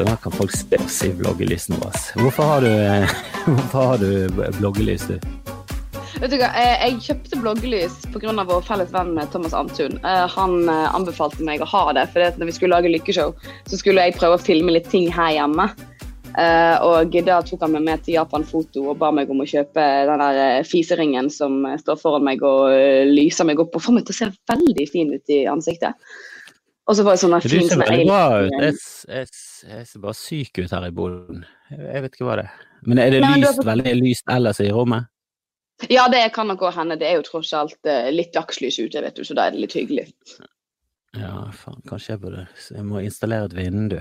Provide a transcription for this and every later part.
Så da kan folk se oss i bloggelisten vår. Hvorfor har du, hvorfor har du bloggelys, du? Vet du hva, eh, Jeg kjøpte bloggelys pga. vår felles venn Thomas Antun. Eh, Han eh, anbefalte meg å ha det, for når vi skulle lage lykkeshow, så skulle jeg prøve å filme litt ting her hjemme. Eh, Og da tok han meg med til Japan Foto og ba meg om å kjøpe den der eh, fiseringen som eh, står foran meg og eh, lyser meg opp og får meg til å se veldig fin ut i ansiktet. Og så var det sånn fin som veldig alien. Jeg, jeg, jeg ser bare syk ut her i boden. Jeg vet ikke hva det er. Men er det Nei, lyst, har veldig lyst ellers i rommet? Ja, det kan nok hende. Det er jo tross alt eh, litt dagslys ute, vet du, så da er det litt hyggelig. Ja, faen, kanskje jeg burde Jeg må installere et vindu.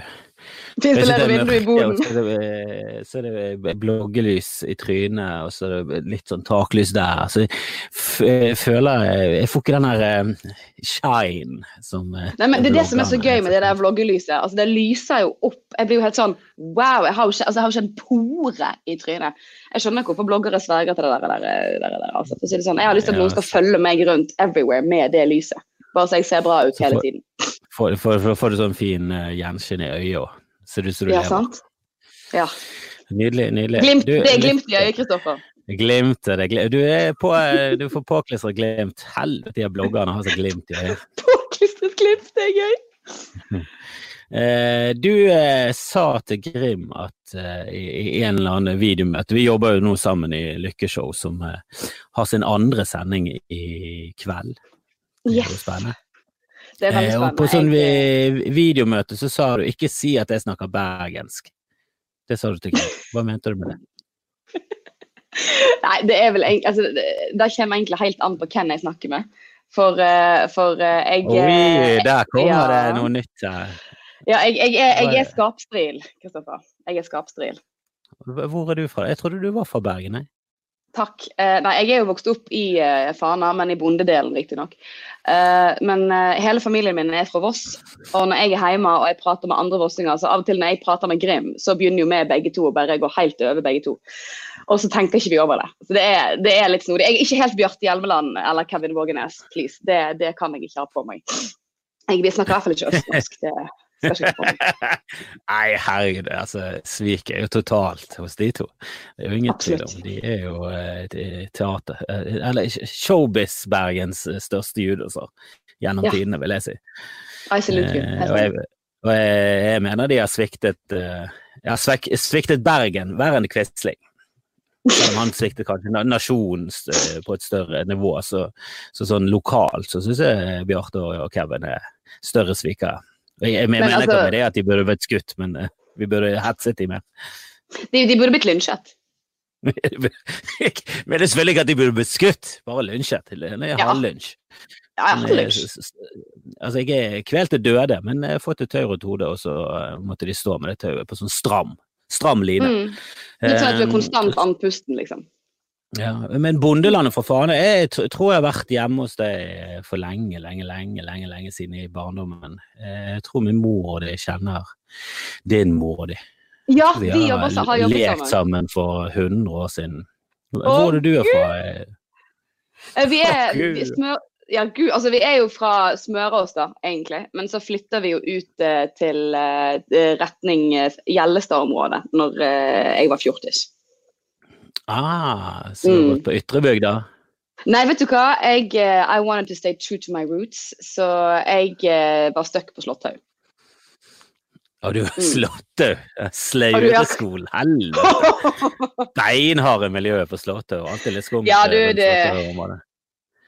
Installere vindu i boden? Så er, det, så er det bloggelys i trynet, og så er det litt sånn taklys der. Så jeg føler jeg, får ikke den der eh, shine som eh, Nei, men Det er det som er så gøy med det der vloggelyset. Altså, Det lyser jo opp. Jeg blir jo helt sånn wow, jeg har jo ikke, altså, har jo ikke en pore i trynet. Jeg skjønner ikke hvorfor bloggere sverger til det der. der, der, der altså. Sånn, jeg har lyst til at noen skal følge meg rundt everywhere med det lyset. Bare så jeg ser bra ut hele tiden. Da får du sånn fin uh, gjenskinn i øyet. Ser ut som du Ja, lever. sant? Ja. Nydelig. nydelig. Glimt, Du, det er glimt i øyet, Kristoffer. Glimt er det. Glimt. Du, er på, eh, du får påklistret glimt. Helvete, de bloggerne har så glimt i øyet. Påklistret glimt, det er gøy. Eh, du eh, sa til Grim at eh, i, en eller annen videomøte Vi jobber jo nå sammen i Lykkeshow, som eh, har sin andre sending i, i kveld. Det er jo spennende. det er veldig Eh, og på sånn vi, videomøte så sa du ikke si at jeg snakker bergensk. Det sa du til Grim. Hva mente du med det? Nei, det er vel altså, det, det kommer egentlig helt an på hvem jeg snakker med. For, eh, for eh, jeg Oi, der kommer ja. det noe nytt her. Ja, jeg, jeg, er jeg er skapstril, Kristoffer. Jeg er skapstril. Hvor er du fra? Jeg trodde du var fra Bergen, jeg. Takk. Eh, nei, jeg er jo vokst opp i eh, Fana, men i bondedelen riktignok. Eh, men eh, hele familien min er fra Voss. Og når jeg er hjemme og jeg prater med andre vossinger, så av og til når jeg prater med Grim, så begynner jo vi begge to å bare gå helt over begge to. Og så tenker ikke vi over det. Så det er, det er litt snodig. Jeg er ikke helt Bjarte Hjelmeland eller Kevin Vågenes, please. Det, det kan jeg ikke ha på meg. Jeg, vi snakker i hvert fall ikke østnorsk. Nei, herregud, altså, sviket er jo totalt hos de to. Det er jo ingen tvil om. De er jo eh, teater, eh, eller Showbiz-Bergens eh, største judoser gjennom Ja. tidene, vil jeg si. I salute you. Eh, og jeg, og jeg, jeg mener de har sviktet eh, ja, svek, sviktet Bergen verre enn Quisling. Selv om han sviktet kanskje na- nasjonen eh, på et større nivå, så, så sånn lokalt så syns jeg Bjarte og Kevin er større svikere. Jeg, jeg mener Men ikke altså- med det at de burde vært skutt, men uh, vi burde hetset de mer. De, de burde blitt lynsjet. men det er selvfølgelig ikke at de burde blitt skutt, bare lynsjet. Eller er Ja. halvlynsj. Ja, ja, eh, Altså, jeg er kvelt til døde, men jeg har fått et tau rundt hodet, og så eh, måtte de stå med det tauet på sånn stram, stram line. Mm. Litt sånn at du er Eh, konstant andpusten, liksom. Ja, men bondelandet for faen, jeg tror jeg har vært hjemme hos deg for lenge, lenge, lenge, lenge, lenge siden i barndommen. Eh, Jeg tror min mor og de kjenner din mor og de. Ja, Vi vi har, jobber, har jobbet lekt sammen. sammen for 100 år siden. Hvor er det du er fra? Eh, Eh, Vi er, vi, smør, ja, Gud, altså vi er jo fra Smørås, da, egentlig. Men så flytter vi jo ut eh, til eh, retning eh, Gjellestad-området når eh, jeg var fjortis. Ah, så du har Mm. gått på Ytrebygda? Nei, vet du hva? Jeg, uh, I wanted to stay true to my roots, så jeg uh, var stuck på Slåtthaug. Og du Mm. Slåtthaug? Slaureskolen? Helvete! Beinharde miljøet på Slåtthaug. Alltid litt skummelt. Ja, du, det- Slåtthaug-området.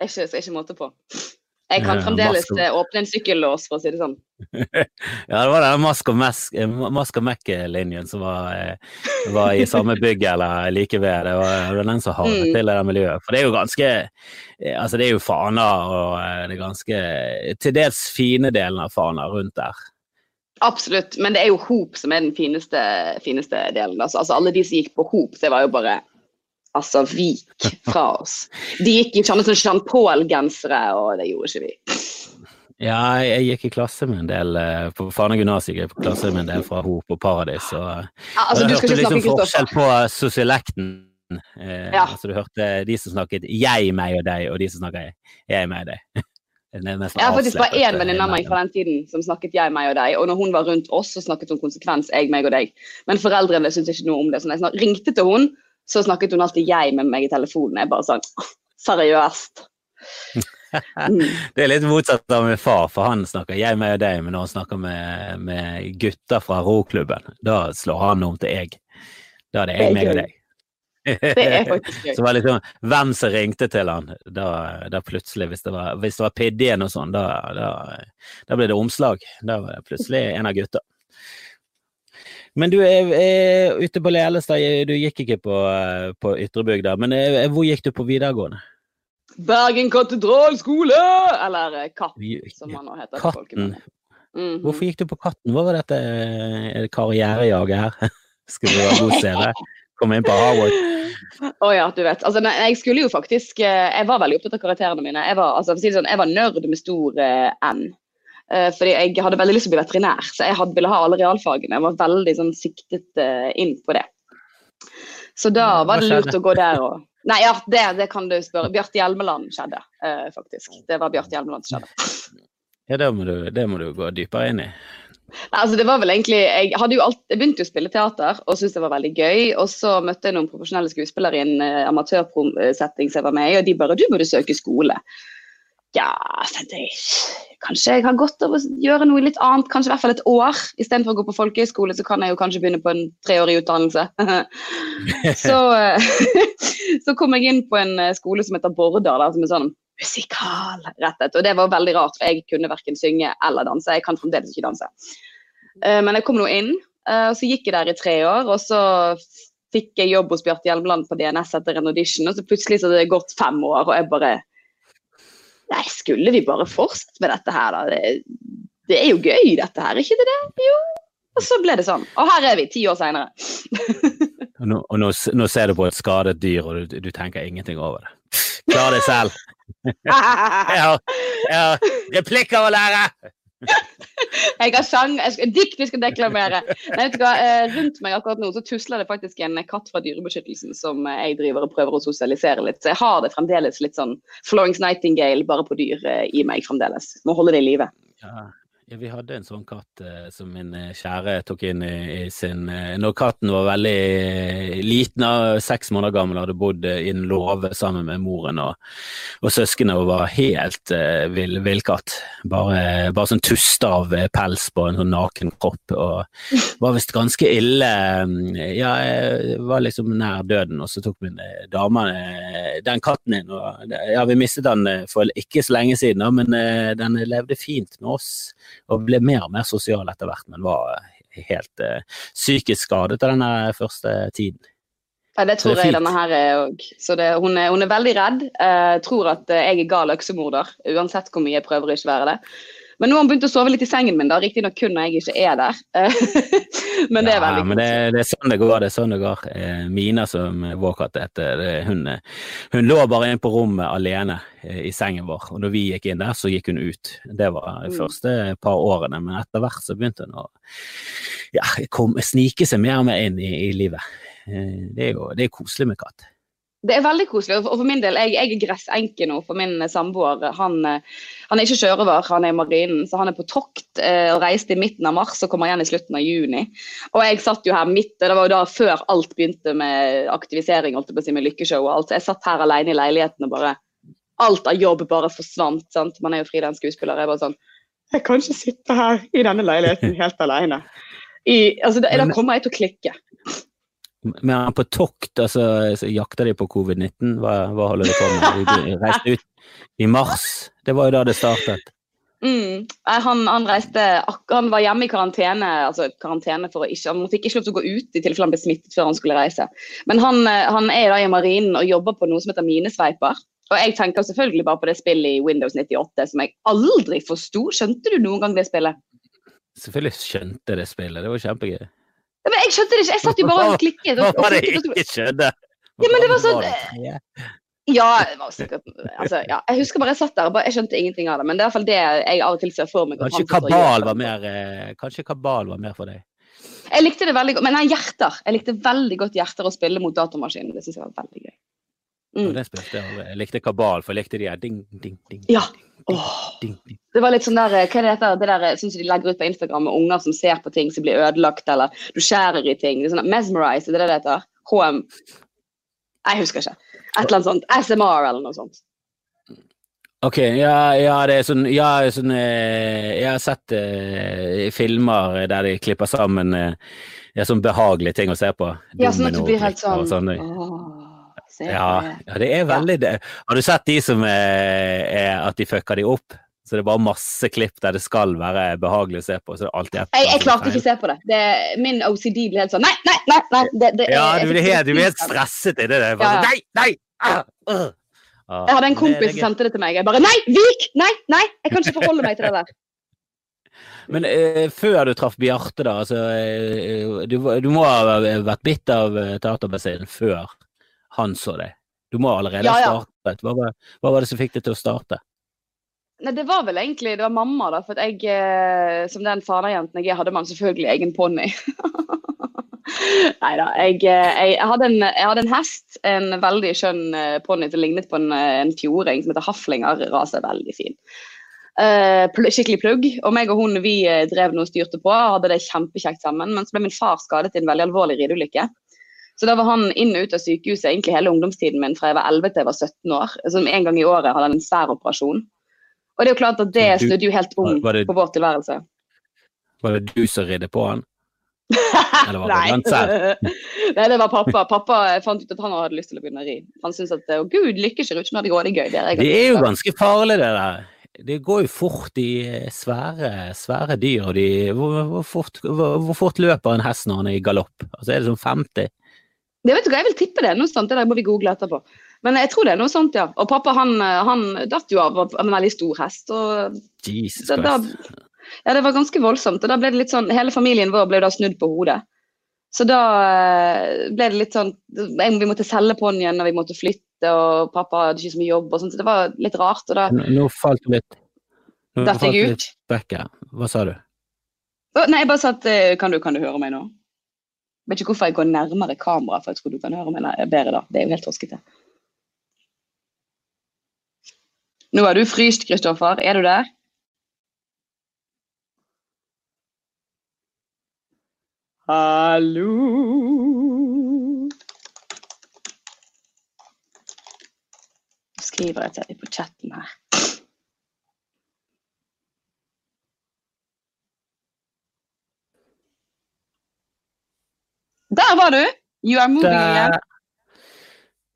ikke, ikke måte på. Jeg kan fremdeles masse- eh, åpne en sykkellås, for å si det sånn. Ja, det var den Mask og eh, og Mekke-linjen som var, eh, var i samme bygg eller like ved. Det var, den som havnet Mm. til i det miljøet. For det er jo ganske Altså, det er jo Fana og det er ganske Til dels fine delen av Fana rundt der. Absolutt, men det er jo Hop som er den fineste, fineste delen. Altså, altså Alle de som gikk på Hop, det var jo bare altså vik fra oss. De gikk i sånne sånn Jean Paul-gensere, og det gjorde ikke vi. Ja, jeg gikk i klasse med en del eh, på Fana gymnas gikk jeg på klasse med en del fra Hop og Paradis. Og, Ja, altså, og du hørte liksom forskjell på sosialekten. Eh, Ja. altså, du hørte de som snakket 'jeg, meg og deg', og de som snakket 'jeg, meg og deg'. Jeg har faktisk bare én venninne av meg eh, fra den tiden som snakket jeg, meg og deg. Og når hun var rundt oss, så snakket hun konsekvens jeg, meg og deg. Men foreldrene syntes ikke noe om det. Så jeg ringte til hun, så snakket hun alltid jeg med meg i telefonen. Jeg bare sånn «Åh, Seriøst. Mm. Det er litt motsatt av min far, for han snakker jeg, meg og deg, men når han snakker med, med gutter fra roklubben, da slår han om til jeg. Da er det Det er jeg, meg og deg. Det er faktisk gøy. Så var liksom, hvem som ringte til han, da, da plutselig, hvis det var, hvis det var Piddien og sånn, da, da, da ble det omslag. Da var det plutselig en av gutta. Men du er, er ute på Lelestad, du gikk ikke på, på Ytrebygda, men er, hvor gikk du på videregående? Bergen katedralskole! Eller eh, Katt, som han nå heter. Katten. Mm -hmm. Hvorfor gikk du på Katten? Hva var dette Er det karrierejaget her? Skulle du ha god CV? Komme inn på Harvard? Å ja, du vet. Altså, nei, jeg skulle jo faktisk eh, Jeg var veldig opptatt av karakterene mine. Jeg var, altså, sånn, jeg var nerd med stor eh, N. Eh, fordi jeg hadde veldig lyst til å bli veterinær, så jeg hadde, ville ha alle realfagene. Jeg var veldig sånn siktet eh, inn på det. Så da var det lurt å gå der og Nei, ja, det, det kan du spørre. Bjarte Hjelmeland skjedde, eh, faktisk. Det var Bjarte Hjelmeland som skjedde. Ja, det må, du, det må du gå dypere inn i. Nei, altså det var vel egentlig, Jeg, alt, jeg begynte jo å spille teater og syntes det var veldig gøy. Og så møtte jeg noen profesjonelle skuespillere i en uh, amatørsetting som jeg var med i, og de bare 'Du burde søke skole'. Ja, tenkte jeg. Kanskje jeg har godt av å gjøre noe litt annet, kanskje i hvert fall et år. Istedenfor å gå på folkehøyskole, så kan jeg jo kanskje begynne på en treårig utdannelse. så, eh, så kom jeg inn på en eh, skole som heter Bordar, der, som er sånn musikalrettet. Og det var veldig rart, for jeg kunne verken synge eller danse. Jeg kan fremdeles ikke danse. Eh, Men jeg kom nå inn, og så gikk jeg der i tre år. Og så fikk jeg jobb hos Bjarte Hjelmeland på DNS etter en audition, og så plutselig så hadde det gått fem år, og jeg bare Nei, skulle vi bare fortsette med dette her, da? Det, det er jo gøy, dette her, ikke det det? Jo. Og så ble det sånn. Og her er vi, ti år seinere. Og, nå, og nå, nå ser du på et skadet dyr, og du, du tenker ingenting over det. Klar det selv. Jeg har, jeg har replikker å lære! Jeg har sang, jeg skal, dikt vi skal deklamere. Nei, vet du hva, eh, Rundt meg akkurat nå så tusler det faktisk en katt fra Dyrebeskyttelsen som eh, jeg driver og prøver å sosialisere litt. Så jeg har det fremdeles litt sånn Florence Nightingale bare på dyr eh, i meg fremdeles. Må holde det i live. Ja, ja, vi hadde en sånn katt eh, som min eh, kjære tok inn i, i sin eh, Når katten var veldig eh, liten, seks måneder gammel, hadde bodd eh, i en låve sammen med moren og, og søsknene og var helt eh, vill villkatt. Bare, bare sånn tuster av eh, pels på en sånn naken kropp. Og var visst ganske ille. eh, Ja, jeg var liksom nær døden, og så tok min dame den katten inn. Og, ja, vi mistet den for ikke så lenge siden, da, men den levde fint med oss og ble mer og mer sosial etter hvert, men var eh, helt eh, psykisk skadet av denne første tiden. Ja, det tror det jeg denne her er òg. Hun, hun er veldig redd. Eh, tror at jeg er gal øksemorder, uansett hvor mye jeg prøver å ikke være det. Men nå har hun begynt å sove litt i sengen min, da, riktignok kun når jeg ikke er der. Men det er ja, veldig men det, det er sånn det går. det er sånn det går. Eh, Mina, som vår katt heter, hun, eh, hun lå bare inne på rommet alene eh, i sengen vår, og når vi gikk inn der, så gikk hun ut. Det var de Mm. første par årene, men etter hvert så begynte hun å ja, kom, snike seg mer og mer inn i, i livet. Det er jo det er koselig med katt. Det er veldig koselig. Og for min del, jeg, jeg er gressenke nå. For min eh, samboer han, eh, han er ikke sjørøver, han er i marinen. Så han er på tokt eh, og reiste i midten av mars og kommer igjen i slutten av juni. Og jeg satt jo her midt, det var jo da før alt begynte med aktivisering, holdt jeg på å si, med lykkeshow og alt. Så jeg satt her alene i leiligheten og bare Alt av jobb bare forsvant. sant? Man er jo fridans skuespiller. Jeg bare sånn Jeg kan ikke sitte her i denne leiligheten helt alene. I, altså, da, da kommer jeg til å klikke. Men er han på tokt, altså så jakter de på covid-19? Hva, hva holder de på med? De reiste ut i mars, det var jo da det startet. Mm. Han, han, reiste, han var hjemme i karantene, altså karantene for å ikke, han fikk ikke lov til å gå ut i tilfelle han ble smittet før han skulle reise. Men han, eh, han er da i marinen og jobber på noe som heter minesveiper. Og jeg tenker selvfølgelig bare på det spillet i Windows 98 som jeg aldri forsto. Skjønte du noen gang det spillet? Selvfølgelig skjønte jeg det spillet, det var kjempegøy. Ja, men jeg skjønte det ikke, jeg satt jo bare og klikket. Og, og klikket, og, ikke skjønte? Ja, men det var sånn- ja, sikkert, altså, ja, jeg husker bare jeg satt der og bare, jeg skjønte ingenting av det. Men det er i hvert fall det jeg av og til ser for meg. Kanskje kabal var mer eh, Kanskje kabal var mer for deg? Jeg likte det veldig godt. Men nei, hjerter. Jeg likte veldig godt hjerter å spille mot datamaskinen. Det syns jeg var veldig gøy. Mm. det spilte jeg. Jeg likte kabal, for jeg likte de her ding, ding, ding. Ja, Ding. Det var litt sånn der, hva er det heter, det der sånn som de legger ut på Instagram med unger som ser på ting som blir ødelagt, eller du skjærer i ting. Det er sånn, mesmerize, er det det heter? HM Jeg husker ikke. Et eller annet sånt. SMR eller noe sånt. Ok, ja, ja, det er sånn, ja, sånn eh, Jeg har sett eh, filmer der de klipper sammen eh, sånn behagelige ting å se på. Ja, sånn at du blir helt sånn sånn. Åh, Ja, ja, det er veldig det. Har du sett de som er, er at de fucker de opp? Så det er bare masse klipp der det skal være behagelig å se på. Så det er alltid et Jeg, jeg klarte ikke å se på det. det. Min OCD blir helt sånn Nei, nei, nei! nei det, det, Ja, du blir helt, helt stresset i det. er bare Ja, Nei, nei! Ah, uh. Jeg hadde en kompis som sendte det til meg. Jeg bare Nei, vik! Nei, nei! Jeg kan ikke forholde meg til det der. Men eh, før du traff Bjarte, da, altså eh, du, du må ha vært bitt av eh, teaterbassenget før han så deg. Du må allerede ha ja. startet. Hva var, hva var det som fikk deg til å starte? Nei, det var vel egentlig det var mamma, da. For jeg, eh, som den fanajenten jeg er, hadde man selvfølgelig egen ponni. Nei da. Jeg, eh, jeg, jeg, hadde en, jeg hadde en hest, en veldig skjønn uh, ponni som lignet på en, eh, en fjording som heter Haflinger. Raset veldig fin. Uh, skikkelig plugg. Og meg og hun vi eh, drev noe og styrte på, hadde det kjempekjekt sammen. Men så ble min far skadet i en veldig alvorlig rideulykke. Så da var han inn og ut av sykehuset egentlig hele ungdomstiden min fra jeg var 11 til jeg var 17 år. Så en gang i året hadde han en svær operasjon. Og det er jo klart at det snudde jo helt om det- på vår tilværelse. Var det du som ridde på han? Eller var det selv? Nei, det var pappa. Pappa fant ut at han hadde lyst til å begynne å ri. Han syntes at å gud, lykke ser ut som det hadde det gøy. Det er, Det er jo ganske farlig, det der. Det går jo fort i eh, svære, svære dyr. Og de, hvor, hvor, fort, hvor, hvor fort løper en hest når han er i galopp? Altså, er det sånn 50? Det vet hva, Jeg vil tippe det. er Noe sånt, det der må vi google etterpå. Men jeg tror det er noe sånt, ja. Og pappa han, han datt jo av av en veldig stor hest. og Jesus da, da, ja, det var ganske voldsomt. Og da ble det litt sånn, Hele familien vår ble da snudd på hodet. Så da eh, ble det litt sånn Vi måtte selge ponnien, og vi måtte flytte, og pappa hadde ikke så mye jobb. og sånt, så Det var litt rart. og da Nå, falt du litt datt jeg ut. Hva sa du? Nei, jeg bare sa at eh, kan du, kan du høre meg nå? Vet ikke hvorfor jeg går nærmere kamera, for jeg tror du kan høre meg bedre da. Det er jo helt toskete. Nå er du fryst, Kristoffer. Er du der? Hallo? Skriver jeg til deg på chatten her. Der var du! You are moving again. Der.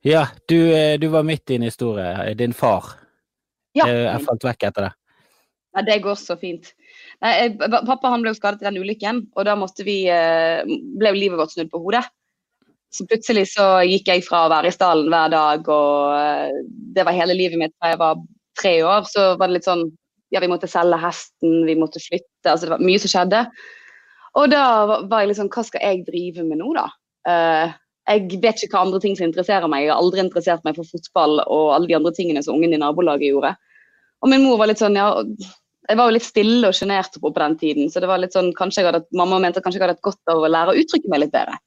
Ja, du, eh, du var midt i en historie. Din far. Ja. Eh, Jeg falt vekk etter det. Ja, det går så fint. Jeg- pappa han ble jo skadet i den ulykken, og da vi, eh, ble jo livet vårt snudd på hodet. Så plutselig så gikk jeg fra å være i stallen hver dag, og eh, det var hele livet mitt fra jeg var tre år. Så var det litt sånn Ja, vi måtte selge hesten, vi måtte flytte. Altså det var mye som skjedde. Og da var- jeg liksom Hva skal jeg drive med nå, da? Uh, jeg vet ikke hva andre ting som interesserer meg. Jeg har aldri interessert meg for fotball og alle de andre tingene som ungen i nabolaget gjorde. Og min mor var litt sånn, ja Jeg var jo litt stille og sjenert på på den tiden, så det var litt sånn, kanskje jeg hadde, mamma mente kanskje jeg hadde hatt godt av å lære å uttrykke meg litt bedre.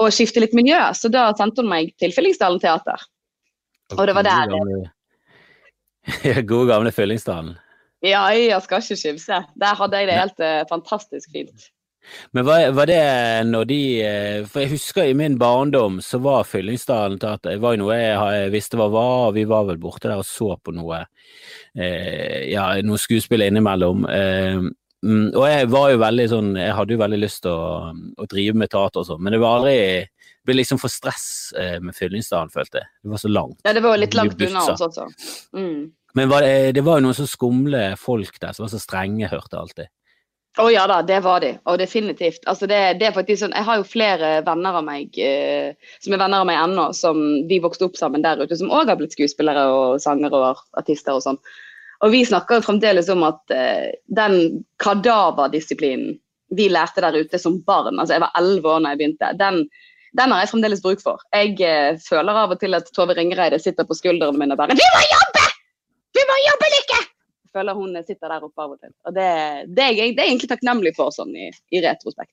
Og skifte litt miljø. Så da sendte hun meg til Fyllingsdalen teater. Og det var der- Gode gamle- Ja, Gode gamle Fyllingsdalen. Ja, jeg skal ikke skimse. Der hadde jeg det helt uh, fantastisk fint. Men var, var det når de eh, For jeg husker i min barndom så var Fyllingsdalen teater Det var jo noe jeg, jeg visste hva var, og vi var vel borte der og så på noe eh, Ja, noe skuespill innimellom. Eh, mm, og jeg var jo veldig sånn Jeg hadde jo veldig lyst til å, å drive med teater og sånn, men det var aldri det ble liksom for stress eh, med Fyllingsdalen, følte jeg. Det var så langt. Ja, det var jo litt langt unna oss også. Mm. Men var det, det var jo noen så skumle folk der som var så strenge, hørte alltid. Å ja da, det var de. Og definitivt. Altså det, det er faktisk sånn, Jeg har jo flere venner av meg eh, som er venner av meg ennå, som vi vokste opp sammen der ute, som òg har blitt skuespillere og sangere og artister og sånn. Og vi snakker fremdeles om at eh, den kadaverdisiplinen vi lærte der ute som barn, altså jeg var elleve år da jeg begynte, den, den har jeg fremdeles bruk for. Jeg eh, føler av og til at Tove Ringereide sitter på skuldrene mine og bare 'Vi må jobbe! Må jobbe, Lykke!' Føler hun sitter der oppe av og til. Og det, det, er, jeg, det er jeg egentlig takknemlig for, sånn i, i retrospekt.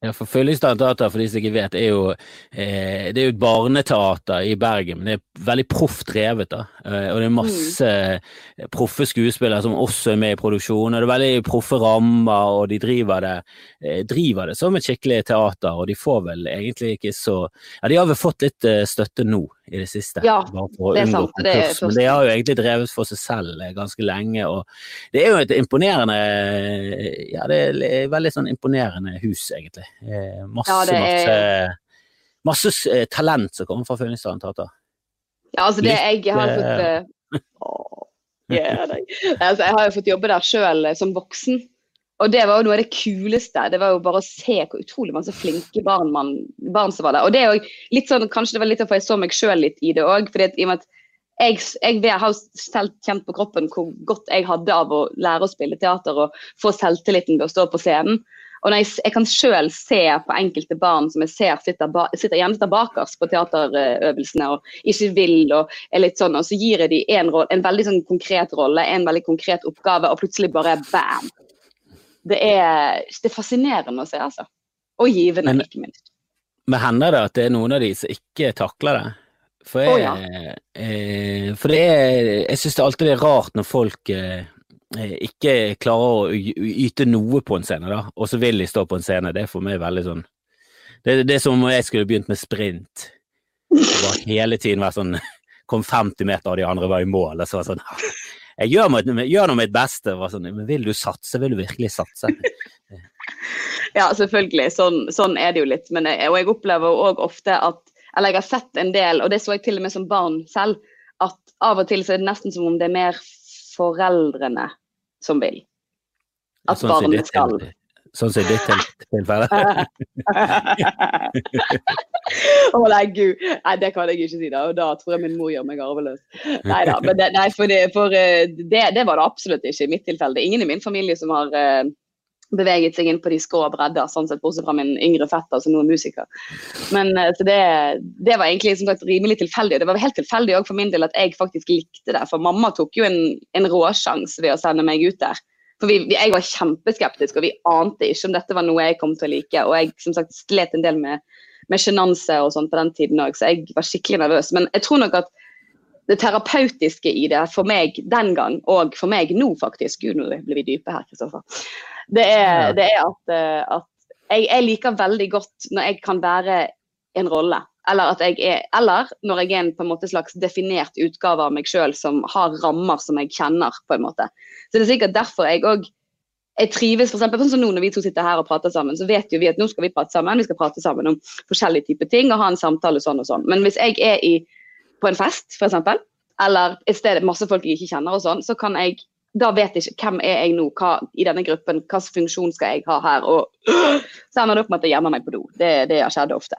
Ja, for Fyllingsdalen teater, for de som ikke vet, er jo, eh, det er jo et barneteater i Bergen. Men det er veldig proft drevet. da. Eh, og det er masse mm. proffe skuespillere som også er med i produksjonen. Og det er veldig proffe rammer, og de driver det, eh, driver det som et skikkelig teater. Og de får vel egentlig ikke så Ja, de har vel fått litt eh, støtte nå i det siste. Ja, det er sant. Det er men de har jo egentlig drevet for seg selv eh, ganske lenge. og Det er jo et imponerende Ja, det er veldig sånn imponerende hus, egentlig. Eh, masse, ja, er... masse, masse eh, talent som kommer fra Fyllingsdalen teater. Ja, altså det jeg har fått uh, yeah, altså, Jeg har jo fått jobbe der sjøl som voksen. Og det var jo noe av det kuleste. Det var jo bare å se hvor utrolig mange flinke barn, man, barn som var der. Og det er jo litt sånn, Kanskje det var litt derfor jeg så meg sjøl litt i det òg. Jeg, jeg, jeg har selv kjent på kroppen hvor godt jeg hadde av å lære å spille teater og få selvtilliten ved å stå på scenen. Og jeg, jeg, kan sjøl se på enkelte barn som jeg ser sitter, ba, sitter gjerne bakerst på teaterøvelsene og ikke vil, og er litt sånn, og så gir jeg dem en, en veldig sånn konkret rolle, en veldig konkret oppgave, og plutselig bare bam! Det er, det er fascinerende å se, altså. Og givende, Men, ikke minst. Men hender det at det er noen av de som ikke takler det? For jeg, oh, ja. eh, for det er, jeg syns det alltid er rart når folk eh, Eh, ikke klarer å yte noe på en scene, da, og så vil de stå på en scene. Det er for meg veldig sånn Det, det er som om jeg skulle begynt med sprint. Og hele tiden vært sånn Kom 50 meter, og de andre var i mål. Og så var sånn Jeg gjør, mitt, gjør noe mitt beste. Var sånn, men vil du satse? Vil du virkelig satse? Ja, selvfølgelig. Sånn, sånn er det jo litt. Men jeg, og jeg opplever òg ofte at Eller jeg har sett en del, og det så jeg til og med som barn selv, at av og til så er det nesten som om det er mer foreldrene som vil. At sånn barnet skal. Sånn som ditt tilfelle? Å nei, gud. Nei, det kan jeg ikke si, da. Og da tror jeg min mor gjør meg arveløs. Nei da. Men det, nei, for, det, for eh, det, det, var det absolutt ikke i mitt tilfelle. Det er ingen i min familie som har uh, beveget seg inn på de skrå bredder, sånn sett, bortsett fra min yngre fetter som nå er musiker. Men så det, det, var egentlig som sagt rimelig tilfeldig. Det var helt tilfeldig òg for min del at jeg faktisk likte det. For mamma tok jo en, en råsjanse ved å sende meg ut der. For vi, vi, Jeg var kjempeskeptisk, og vi ante ikke om dette var noe jeg kom til å like. Og jeg som sagt slet en del med med sjenanse og sånn på den tiden òg, så jeg var skikkelig nervøs. Men jeg tror nok at det terapeutiske i det for meg den gang, og for meg nå faktisk Gud, nå blir vi dype her, Kristoffer. Det er, det er at, eh, at jeg, jeg, liker veldig godt når jeg kan være en rolle. Eller, at jeg er, eller når jeg er en på en måte slags definert utgave av meg sjøl som har rammer som jeg kjenner. på en måte. Så det er sikkert derfor jeg òg jeg trives, for eksempel, sånn som nå Når vi to sitter her og prater sammen, så vet jo vi at nå skal vi prate sammen. Vi skal prate sammen om forskjellige typer ting og ha en samtale sånn og sånn. Men hvis jeg er i, på en fest, f.eks., eller et sted masse folk jeg ikke kjenner, og sånn, så kan jeg da vet jeg ikke hvem er jeg nå hva, i denne gruppen, hvilken funksjon skal jeg ha her. Og så ender det opp med at jeg gjemmer meg på do. Det, det har skjedd ofte.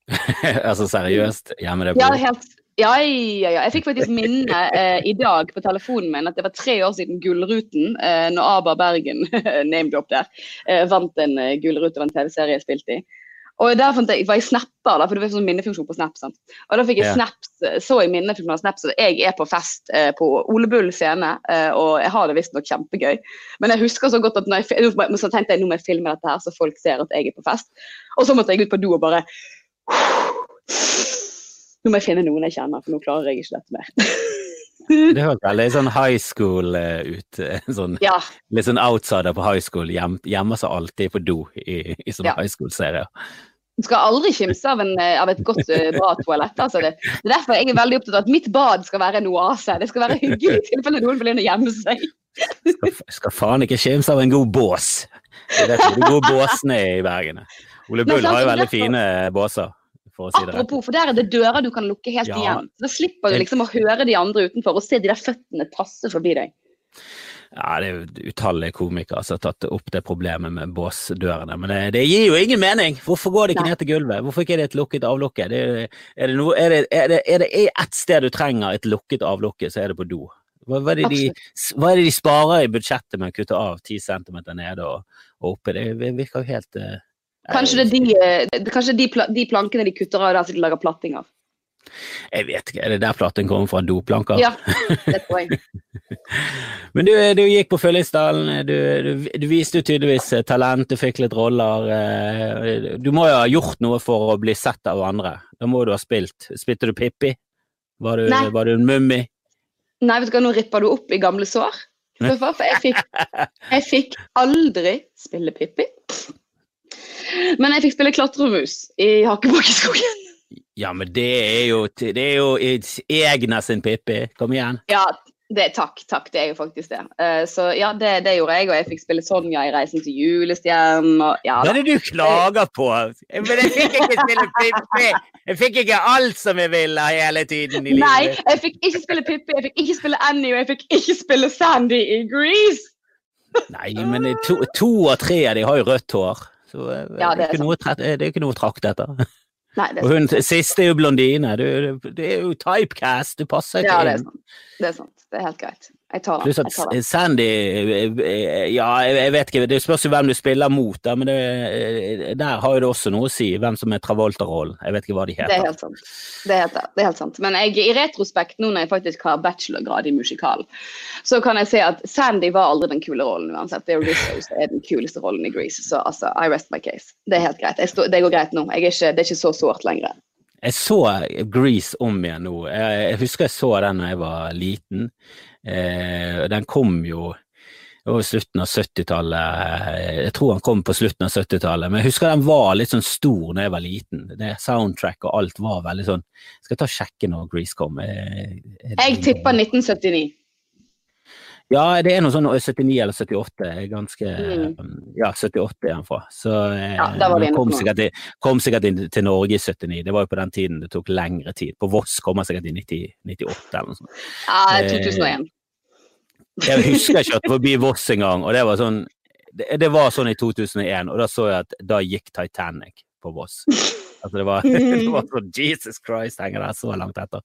altså seriøst? Gjemmer deg på do? Ja, helt, ja, ja, ja. Jeg fikk faktisk minne eh, i dag på telefonen min at det var tre år siden Gullruten, eh, når Aba Bergen named up der, eh, vant en uh, gullrute av en TV-serie jeg spilte i. Og der jeg, var jeg snapper, da, for det var sånn minnefunksjon på Snap. sant? Og da fikk jeg ja. snaps, så jeg minnefunksjonen av Snap, så jeg er på fest eh, på Ole Bull scene, eh, og jeg har det visstnok kjempegøy. Men jeg husker så godt at når jeg, så tenkte jeg nå må jeg filme dette her, så folk ser at jeg er på fest. Og så måtte jeg ut på do og bare Nå må jeg finne noen jeg kjenner, for nå klarer jeg ikke dette mer. Det høres veldig sånn high school uh, ut. Sånn, ja. Litt sånn outsider på high school. Gjem, gjemmer seg alltid på do i, i sånne ja. high school-serier. Du skal aldri kimse av, eh, av, et godt, bra toalett. Altså det, det, er derfor jeg er veldig opptatt av at mitt bad skal være en oase. Det skal være hyggelig i tilfelle noen vil inn og gjemme seg. skal, skal faen ikke kimse av en god bås. Du er de gode båsene i Bergen. Ole Bull har jo veldig fine båser. For si Apropos, for der er det dører du kan lukke helt ja. igjen. Da slipper du liksom å høre de andre utenfor og se de der føttene tasse forbi deg. Ja, det er utallige komikere som har tatt opp det problemet med båsdørene. Men det, det gir jo ingen mening! Hvorfor går det ikke Nei. ned til gulvet? Hvorfor ikke er det et lukket avlukke? Det, er, det noe, er, det, er, det, er det ett sted du trenger et lukket avlukke, så er det på do. Hva, hva, er de, hva, er det de, sparer i budsjettet med å kutte av 10 cm nede og, og oppe? Det virker jo helt uh, Kanskje det er de, eh, kanskje de, de plankene de kutter av der som de lager platting av. Jeg vet ikke, er det der platting kommer fra? Doplanker? Ja, det tror jeg. Men du, du gikk på Fyllingsdalen, du, du, du viste jo tydeligvis eh, talent, du fikk litt roller. eh, Du må jo ha gjort noe for å bli sett av andre. Da må du ha spilt. Spilte du Pippi? Var du, var du en mummi? Nei, vet du hva, nå ripper du opp i gamle sår. For jeg fikk, jeg fikk aldri spille Pippi. Men jeg fikk spille klatremus i Hakkebakkeskogen. Ja, men det er jo, det er jo Egna sin Pippi. Kom igjen. Ja, det, takk, takk, det er jo faktisk det. Uh, så ja, det, det gjorde jeg, og jeg fikk spille Sonja i Reisen til julestjernen. Og, ja, Hva er det du klager på? Men jeg fikk ikke spille Pippi! Jeg fikk ikke alt som jeg ville hele tiden i livet. Nei, jeg fikk ikke spille Pippi, jeg fikk ikke spille Annie, og jeg fikk ikke spille Sandy i Grease. Nei, men to, to av tre av de har jo rødt hår. Så eh, Ja, det det, er er ikke noe, det er ikke noe å trakte etter. Nei, det er Og sant. siste er jo blondine. Du, det er jo typecast, du passer ikke det er inn. Ja, Det er sant. Det er helt greit. Jeg tar den. Pluss Jeg at tar. Sandy eh, Ja, jeg vet ikke, det spørs jo hvem du spiller mot, da, men det, eh, der har jo det også noe å si, hvem som er Travolta-rollen. Jeg vet ikke hva de Det er heter. helt sant. Det er helt, det er helt sant. Men jeg, i retrospekt, nå når jeg faktisk har bachelorgrad i musikal, så kan jeg si at Sandy var aldri den kule rollen uansett. Det er Rizzo som er den kuleste rollen i Grease. Så altså, I rest my case. Det er helt greit. Stå, det går greit nå. Er ikke, det er ikke så sårt lenger. Jeg så Grease om igjen nå. Jeg, jeg husker jeg så den da jeg var liten. Eh, den kom jo over slutten av 70-tallet. Jeg tror han kom på slutten av 70-tallet, men jeg husker den var litt sånn stor da jeg var liten. Det Soundtrack og alt var veldig sånn Skal jeg ta og sjekke når Grease kom? Er, er Jeg tipper 1979. Ja, det er noe sånn 79 eller 78. Jeg er ganske Mm. Ja, 78 er han fra. Så eh, Ja, han kom sikkert, i, kom sikkert inn til Norge i 79. Det var jo på den tiden det tok lengre tid. På Voss kom han sikkert i 90, 98 eller noe sånt. Ja, Eh, 2001. Jeg husker at det forbi Voss engang, og det var sånn det, det var sånn i 2001, og da så jeg at da gikk Titanic på Voss. Altså det var, det var sånn Jesus Christ, henger der så langt etter.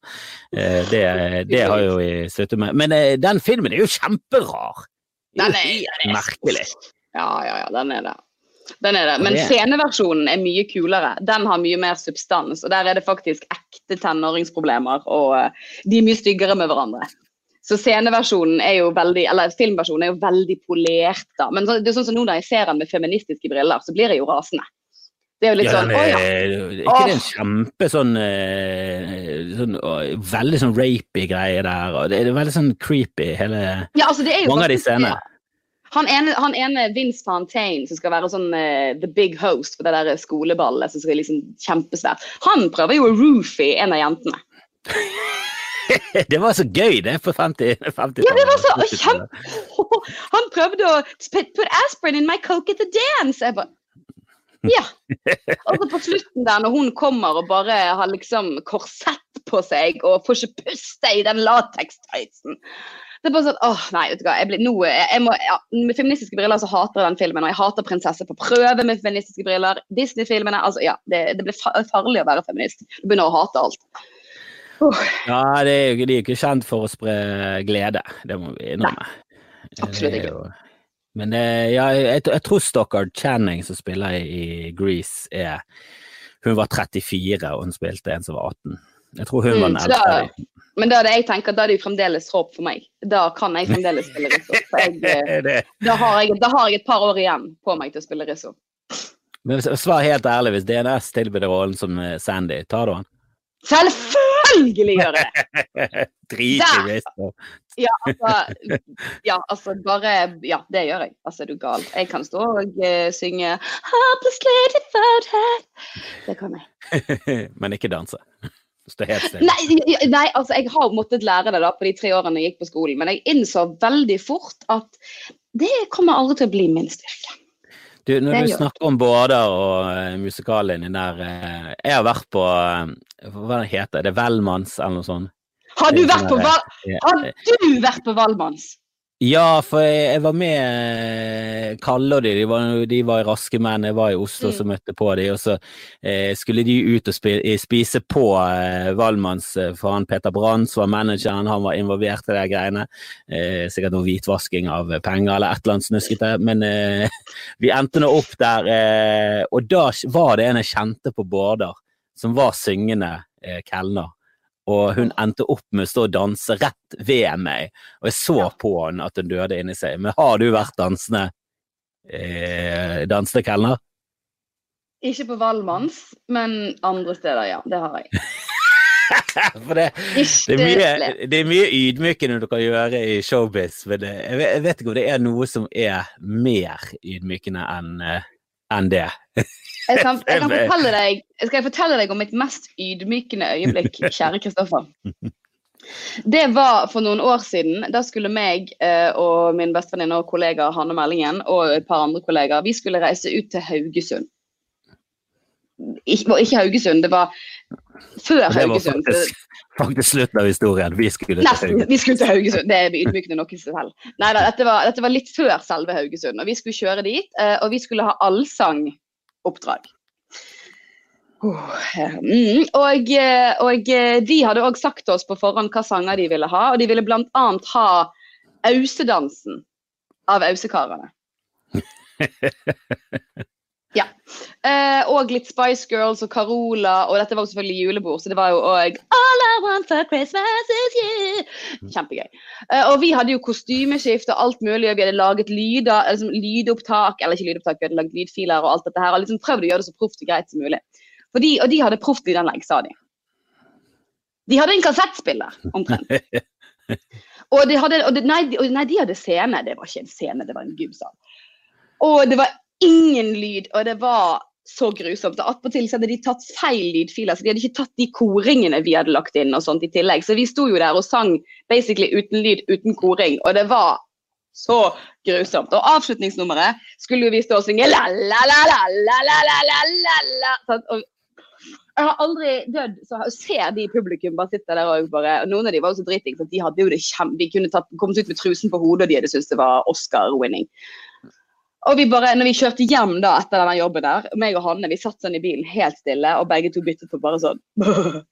Eh, det, det har jo vi sluttet med. Men eh, den filmen er jo kjemperar. Den er den er merkelig. Ja, ja, ja, den er det. Den er det. Men sceneversjonen er mye kulere. Den har mye mer substans. Og der er det faktisk ekte tenåringsproblemer, og eh, de er mye styggere med hverandre. Så sceneversjonen er jo veldig, eller filmversjonen er jo veldig polert, da. Men det er sånn som nå når jeg ser den med feministiske briller, så blir jeg jo rasende. Det er jo litt Ja, sånn Å ja. ikke det en kjempe sånn, eh, sånn å, Veldig sånn rapey greie der, og det er veldig sånn creepy, hele ja altså, Mange av de scenene. Han ene, han ene Vince Fontaine, som skal være sånn uh, the big host for det der skoleballet som skal liksom kjempesvært, han prøver jo å roofie en av jentene. Det var så gøy, det, på 50 50 Ja, det var så kjempe... Han prøvde å sp- put aspirin in my coke at the dance. Jeg bare Ja. Og så på slutten der, når hun kommer og bare har liksom korsett på seg og får ikke puste i den latekstighten. Det er bare sånn, åh, nei, vet du hva, jeg blir, nå, jeg, må, ja, Med feministiske briller så hater jeg den filmen, og jeg hater 'Prinsesse på prøve' med feministiske briller. Disney-filmene altså ja, Det, det blir farlig å være feminist. Du begynner å hate alt. Uh, Ja, det er, jo- de ikke kjent for å spre glede, det må vi innrømme. absolutt ikke. Men det, ja, jeg, jeg tror Stockard Channing, som spiller i, Grease, er Hun var 34, og hun spilte en som var 18. Jeg tror hun var Mm, den eldste. Men da er det jeg tenker, da er det jo fremdeles håp for meg. Da kan jeg fremdeles spille Rizzo. Jeg, eh, da, har jeg, da har jeg et par år igjen på meg til å spille Rizzo. Men svar helt ærlig, hvis DNS tilbyr rollen som eh, Sandy, tar du den? Selvfølgelig gjør jeg det! Drit i! Rizzo. Ja, altså, ja, altså bare Ja, det gjør jeg. Altså, er du gal. Jeg kan stå og uh, synge. Det kan jeg. Men ikke danse. Nei, nei, altså jeg har måttet lære det da på de tre årene jeg gikk på skolen, men jeg innså veldig fort at det kommer aldri til å bli min styrke. Du, når Det du gjør- snakker om båter og uh, musikallinjen der eh, Jeg har vært på eh, Hva det heter det? Velmanns eller noe sånt? Har du vært på, sånn Val har du vært på Valmanns? Ja, for jeg, jeg var med eh, Kalle og de, de var, de var Raske menn, jeg var i Oslo Mm. som møtte på de, og så eh, skulle de ut og spi, eh, spise på eh, Valmanns, eh, for han Peter Brann som var manageren, han var involvert i de greiene. Eh, sikkert noe hvitvasking av penger eller et eller annet snuskete, men eh, vi endte nå opp der, og da var det en jeg kjente på Bårder, som var syngende kelner. Og hun endte opp med å stå og danse rett ved meg. Og jeg så på henne at hun døde inni seg. Men har du vært dansende eh, dansende kelner? Ikke på Valmanns, men andre steder, ja. Det har jeg. For det, det, er mye, det er mye ydmykende du kan gjøre i showbiz, men det, jeg, vet, ikke om det er noe som er mer ydmykende enn en enn det. Jeg kan, jeg kan fortelle deg, skal jeg fortelle deg om mitt mest ydmykende øyeblikk, kjære Kristoffer? Det var for noen år siden. Da skulle meg eh, og min bestevenninne og kollega Hanne Meldingen og et par andre kollegaer vi skulle reise ut til Haugesund. Ikke, ikke Haugesund, det var før Haugesund. Det var faktisk, faktisk slutten av historien. Vi skulle til Nesten. Haugesund. Vi skulle til Haugesund. Det er ydmykende nok i seg selv. Nei dette var, dette var litt før selve Haugesund. Og vi skulle kjøre dit, eh, og vi skulle ha eh, mm, og, eh, og eh, de hadde òg sagt til oss på forhånd hva sanger de ville ha, og de ville bl.a. ha Ausedansen av Ausekarene. Ja. Eh, og litt Spice Girls og Carola, og dette var jo selvfølgelig julebord, så det var jo òg All I want for Christmas is you. Kjempegøy. Eh, og vi hadde jo kostymeskift og alt mulig, og vi hadde laget lyder, eller liksom lydopptak, eller ikke lydopptak, vi hadde laget lydfiler og alt dette her, og liksom prøvd å gjøre det så proft og greit som mulig. Fordi, og de hadde proft lydanlegg, sa de. De hadde en kassettspiller, omtrent. Og, de hadde, og de, nei, de, nei, de hadde scene. Det var ikke en scene, det var en gymsal. Og det var ingen lyd, og det var så grusomt. Og attpåtil hadde de tatt feil lydfiler, så de hadde ikke tatt de koringene vi hadde lagt inn og sånt i tillegg. Så vi sto jo der og sang basically uten lyd, uten koring, og det var så grusomt. Og avslutningsnummeret skulle jo vi stå og synge la la la la la la la la la? Og jeg har aldri dødd, så jeg ser de i publikum bare sitter der og bare og Noen av de var jo så dritings at de hadde jo det kjempe, de kunne tatt, kommet ut med trusen på hodet, og de hadde syntes det var Oscar-winning. Og vi bare, når vi kjørte hjem da etter denne jobben der, meg og Hanne vi satt sånn i bilen helt stille, og begge to byttet på bare sånn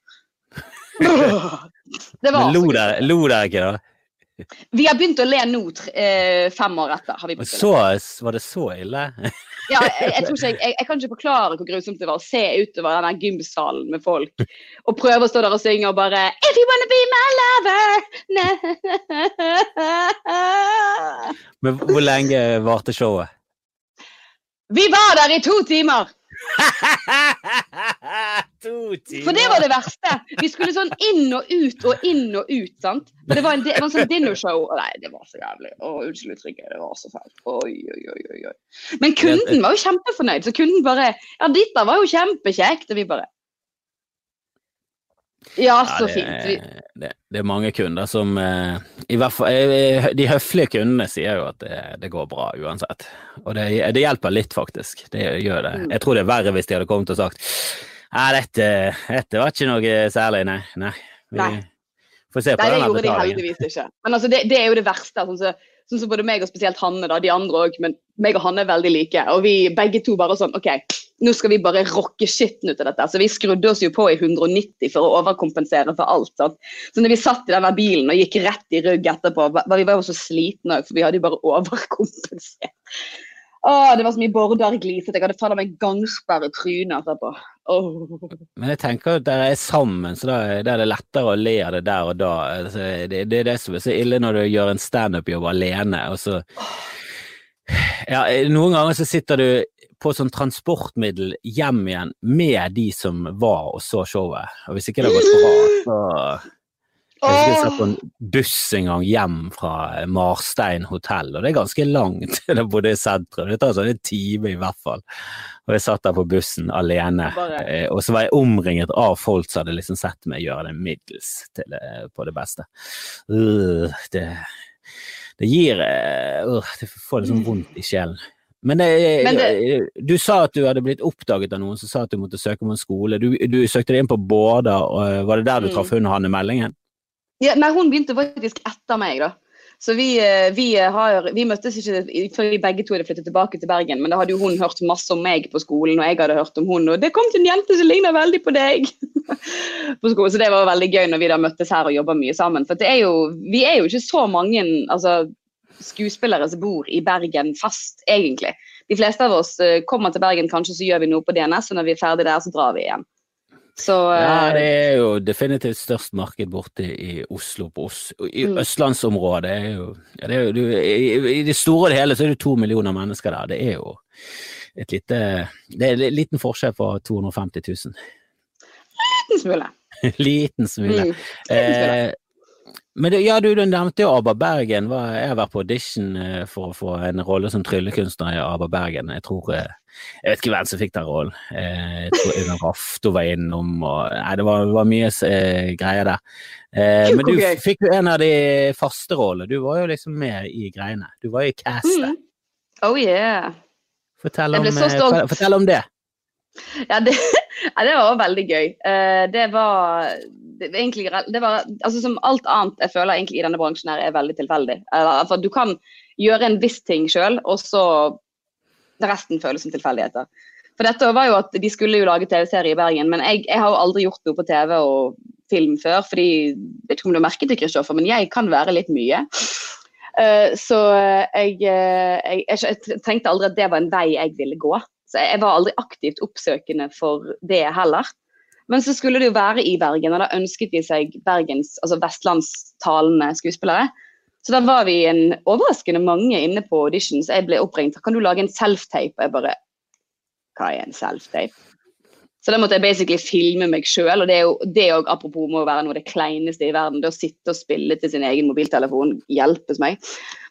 Det var Men lo der dere lo dere ikke, da? Vi har begynt å le nå, eh, fem år etter. har vi begynt. Så, var det så ille? Ja, jeg, jeg, tror ikke, jeg, jeg, kan ikke forklare hvor grusomt det var å se utover denne gymsalen med folk og prøve å stå der og synge og bare If you wanna be my lover. Men hvor lenge varte showet? Vi var der i to timer! to timer! For det var det verste. Vi skulle sånn inn og ut og inn og ut. sant? Og Det var en, det var en sånn dinnershow. Nei, det var så jævlig. Å, Unnskyld uttrykket. Det var så fælt. Oi, oi, oi, oi. Men kunden var jo kjempefornøyd. Så kunden bare Ja, dette var jo kjempekjekt. Og vi bare Ja, så Ja, fint. Det, det, det er mange kunder som eh, i hvert fall, eh, De høflige kundene sier jo at det, det går bra uansett. Og det, det hjelper litt, faktisk. Det gjør det. Mm. Jeg tror det er verre hvis de hadde kommet og sagt Nei, dette, dette var ikke noe særlig, nei. Nei. Vi Nei. får se på Nei, det denne gjorde de heldigvis ikke. Men altså, det, det er jo det verste. Sånn som sånn som både meg og spesielt Hanne, da, de andre òg, men meg og Hanne er veldig like. Og vi begge to bare sånn OK, nå skal vi bare rocke skitten ut av dette. Så vi skrudde oss jo på i 190 for å overkompensere for alt. Sant? Så når vi satt i denne bilen og gikk rett i rygg etterpå, var- vi var jo så slitne òg, for vi hadde jo bare overkompensert. Åh, det var så mye border gliset. Jeg hadde faen meg gangsperr i trynet etterpå. Oh. Men jeg tenker at dere er sammen, så da er det lettere å le av det der og da. Altså, det, det er det som er så ille når du gjør en standup-jobb alene, og så Ja, noen ganger så sitter du på sånn transportmiddel hjem igjen med de som var og så showet, og hvis ikke det har gått bra, så Jeg jeg satt på en buss en gang hjem fra Marstein hotell, og det er ganske langt jeg bodde i sentrum. Det tar sånn en time i hvert fall. Og jeg satt der på bussen alene, eh, og så var jeg omringet av folk som hadde liksom sett meg gjøre det middels til, eh, på det beste. Uh, det, det gir uh, Det får liksom vondt i sjelen. Men, det, Men det- du sa at du hadde blitt oppdaget av noen som sa at du måtte søke om en skole. Du, du søkte deg inn på Båda, og eh, var det der du Mm. traff hun Hanne Meldingen? Ja, nei, hun begynte faktisk etter meg, da. Så vi, eh, vi, har, vi møttes ikke før vi begge to hadde flyttet tilbake til Bergen. Men da hadde jo hun hørt masse om meg på skolen, og jeg hadde hørt om hun. Og det kom til en jente som ligner veldig på deg! på skolen. Så det var veldig gøy når vi da møttes her og jobba mye sammen. For det er jo, vi er jo ikke så mange altså, skuespillere som bor i Bergen fast, egentlig. De fleste av oss eh, kommer til Bergen, kanskje så gjør vi noe på DNS, og når vi er ferdig der, så drar vi igjen. Så Ja, det eh, er jo definitivt størst marked borte i Oslo, på Os i Mm. østlandsområdet. er jo, ja, det er jo du, i, I det store og det hele så er det to millioner mennesker der. Det er jo et lite Det er en liten forskjell på 250 000. liten smule. liten smule. Mm. Liten smule. Eh, men det, ja, du, du nevnte jo ABBA Bergen. Jeg har vært på audition eh, for å få en rolle som tryllekunstner i ABBA Bergen. Jeg tror eh, Jeg vet ikke hvem som fikk den rollen. Eh, Jeg tror Øyvind Rafto var innom, og Nei, det var, var mye eh, greier der. Eh, men du fikk jo en av de faste rollene. Du var jo liksom med i greiene. Du var i castet. Mm. Oh yeah. Fortell, om, fortell om det. Ja, det, ja, det var veldig gøy. Det var det egentlig det var, altså Som alt annet jeg føler egentlig i denne bransjen her er veldig tilfeldig. For Du kan gjøre en viss ting sjøl, og så resten føles som tilfeldigheter. For dette var jo at De skulle jo lage TV-serie i Bergen, men jeg, jeg har jo aldri gjort noe på TV og film før. fordi, Jeg vet ikke om du har merket det, Kristoffer, men jeg kan være litt mye. Uh, så eh, jeg, jeg, jeg tenkte aldri at det var en vei jeg ville gå. Så jeg var aldri aktivt oppsøkende for det heller. Men så skulle det jo være i Bergen, og da ønsket de seg Bergens, altså vestlandstalende skuespillere. Så da var vi en overraskende mange inne på audition, så jeg ble oppringt. Kan du lage en self-tape? Jeg bare Hva er en self-tape? Så da måtte jeg basically filme meg sjøl, og det er jo det er apropos må være noe av det kleineste i verden. Det å sitte og spille til sin egen mobiltelefon hjelpes meg.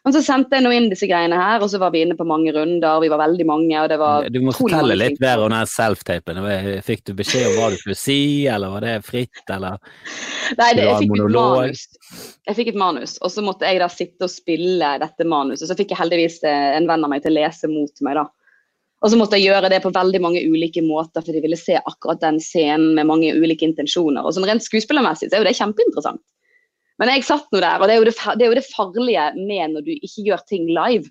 Men så sendte jeg nå inn disse greiene her, og så var vi inne på mange runder. Vi var veldig mange, og det var Du må fortelle litt mer om den self-tapen. Fikk du beskjed om hva du skulle si, eller var det fritt, eller? Nei, det, jeg fikk et manus. Jeg fikk et manus, og så måtte jeg da sitte og spille dette manuset. Så fikk jeg heldigvis eh, en venn av meg til å lese mot meg, da. Og så måtte jeg gjøre det på veldig mange ulike måter, for de ville se akkurat den scenen med mange ulike intensjoner. Og sånn rent skuespillermessig så er jo det kjempeinteressant. Men jeg satt nå der, og det er det, det, er jo det farlige med når du ikke gjør ting live.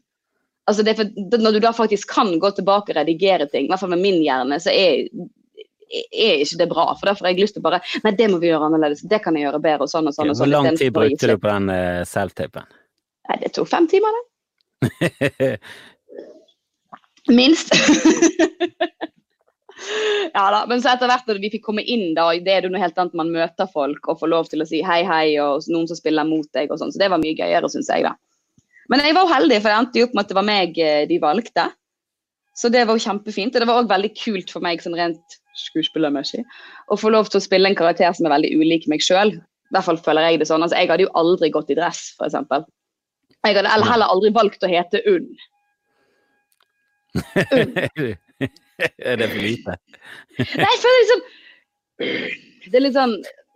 Altså det for, når du da faktisk kan gå tilbake og redigere ting, i hvert fall med min hjerne, så er, er ikke det bra. For derfor har jeg lyst til å bare Nei, det må vi gjøre annerledes. Det kan jeg gjøre bedre, og sånn og sånn. Hvor sånn lang tid brukte du på den uh, self-tapen? Nei, det tok fem timer, det. Minst. ja da, men så etter hvert når vi fikk komme inn, da, det er det noe helt annet man møter folk og får lov til å si hei, hei, og noen som spiller mot deg og sånn. Så det var mye gøyere, syns jeg, da. Men jeg var jo heldig, for det endte jo opp med at det var meg eh, de valgte. Så det var jo kjempefint. Og det var òg veldig kult for meg sånn rent skuespillermessig å få lov til å spille en karakter som er veldig ulik meg sjøl. I hvert fall føler jeg det sånn. Altså, jeg hadde jo aldri gått i dress, f.eks. Jeg hadde heller aldri valgt å hete Unn. er det for lite? Nei, jeg føler liksom Det er litt sånn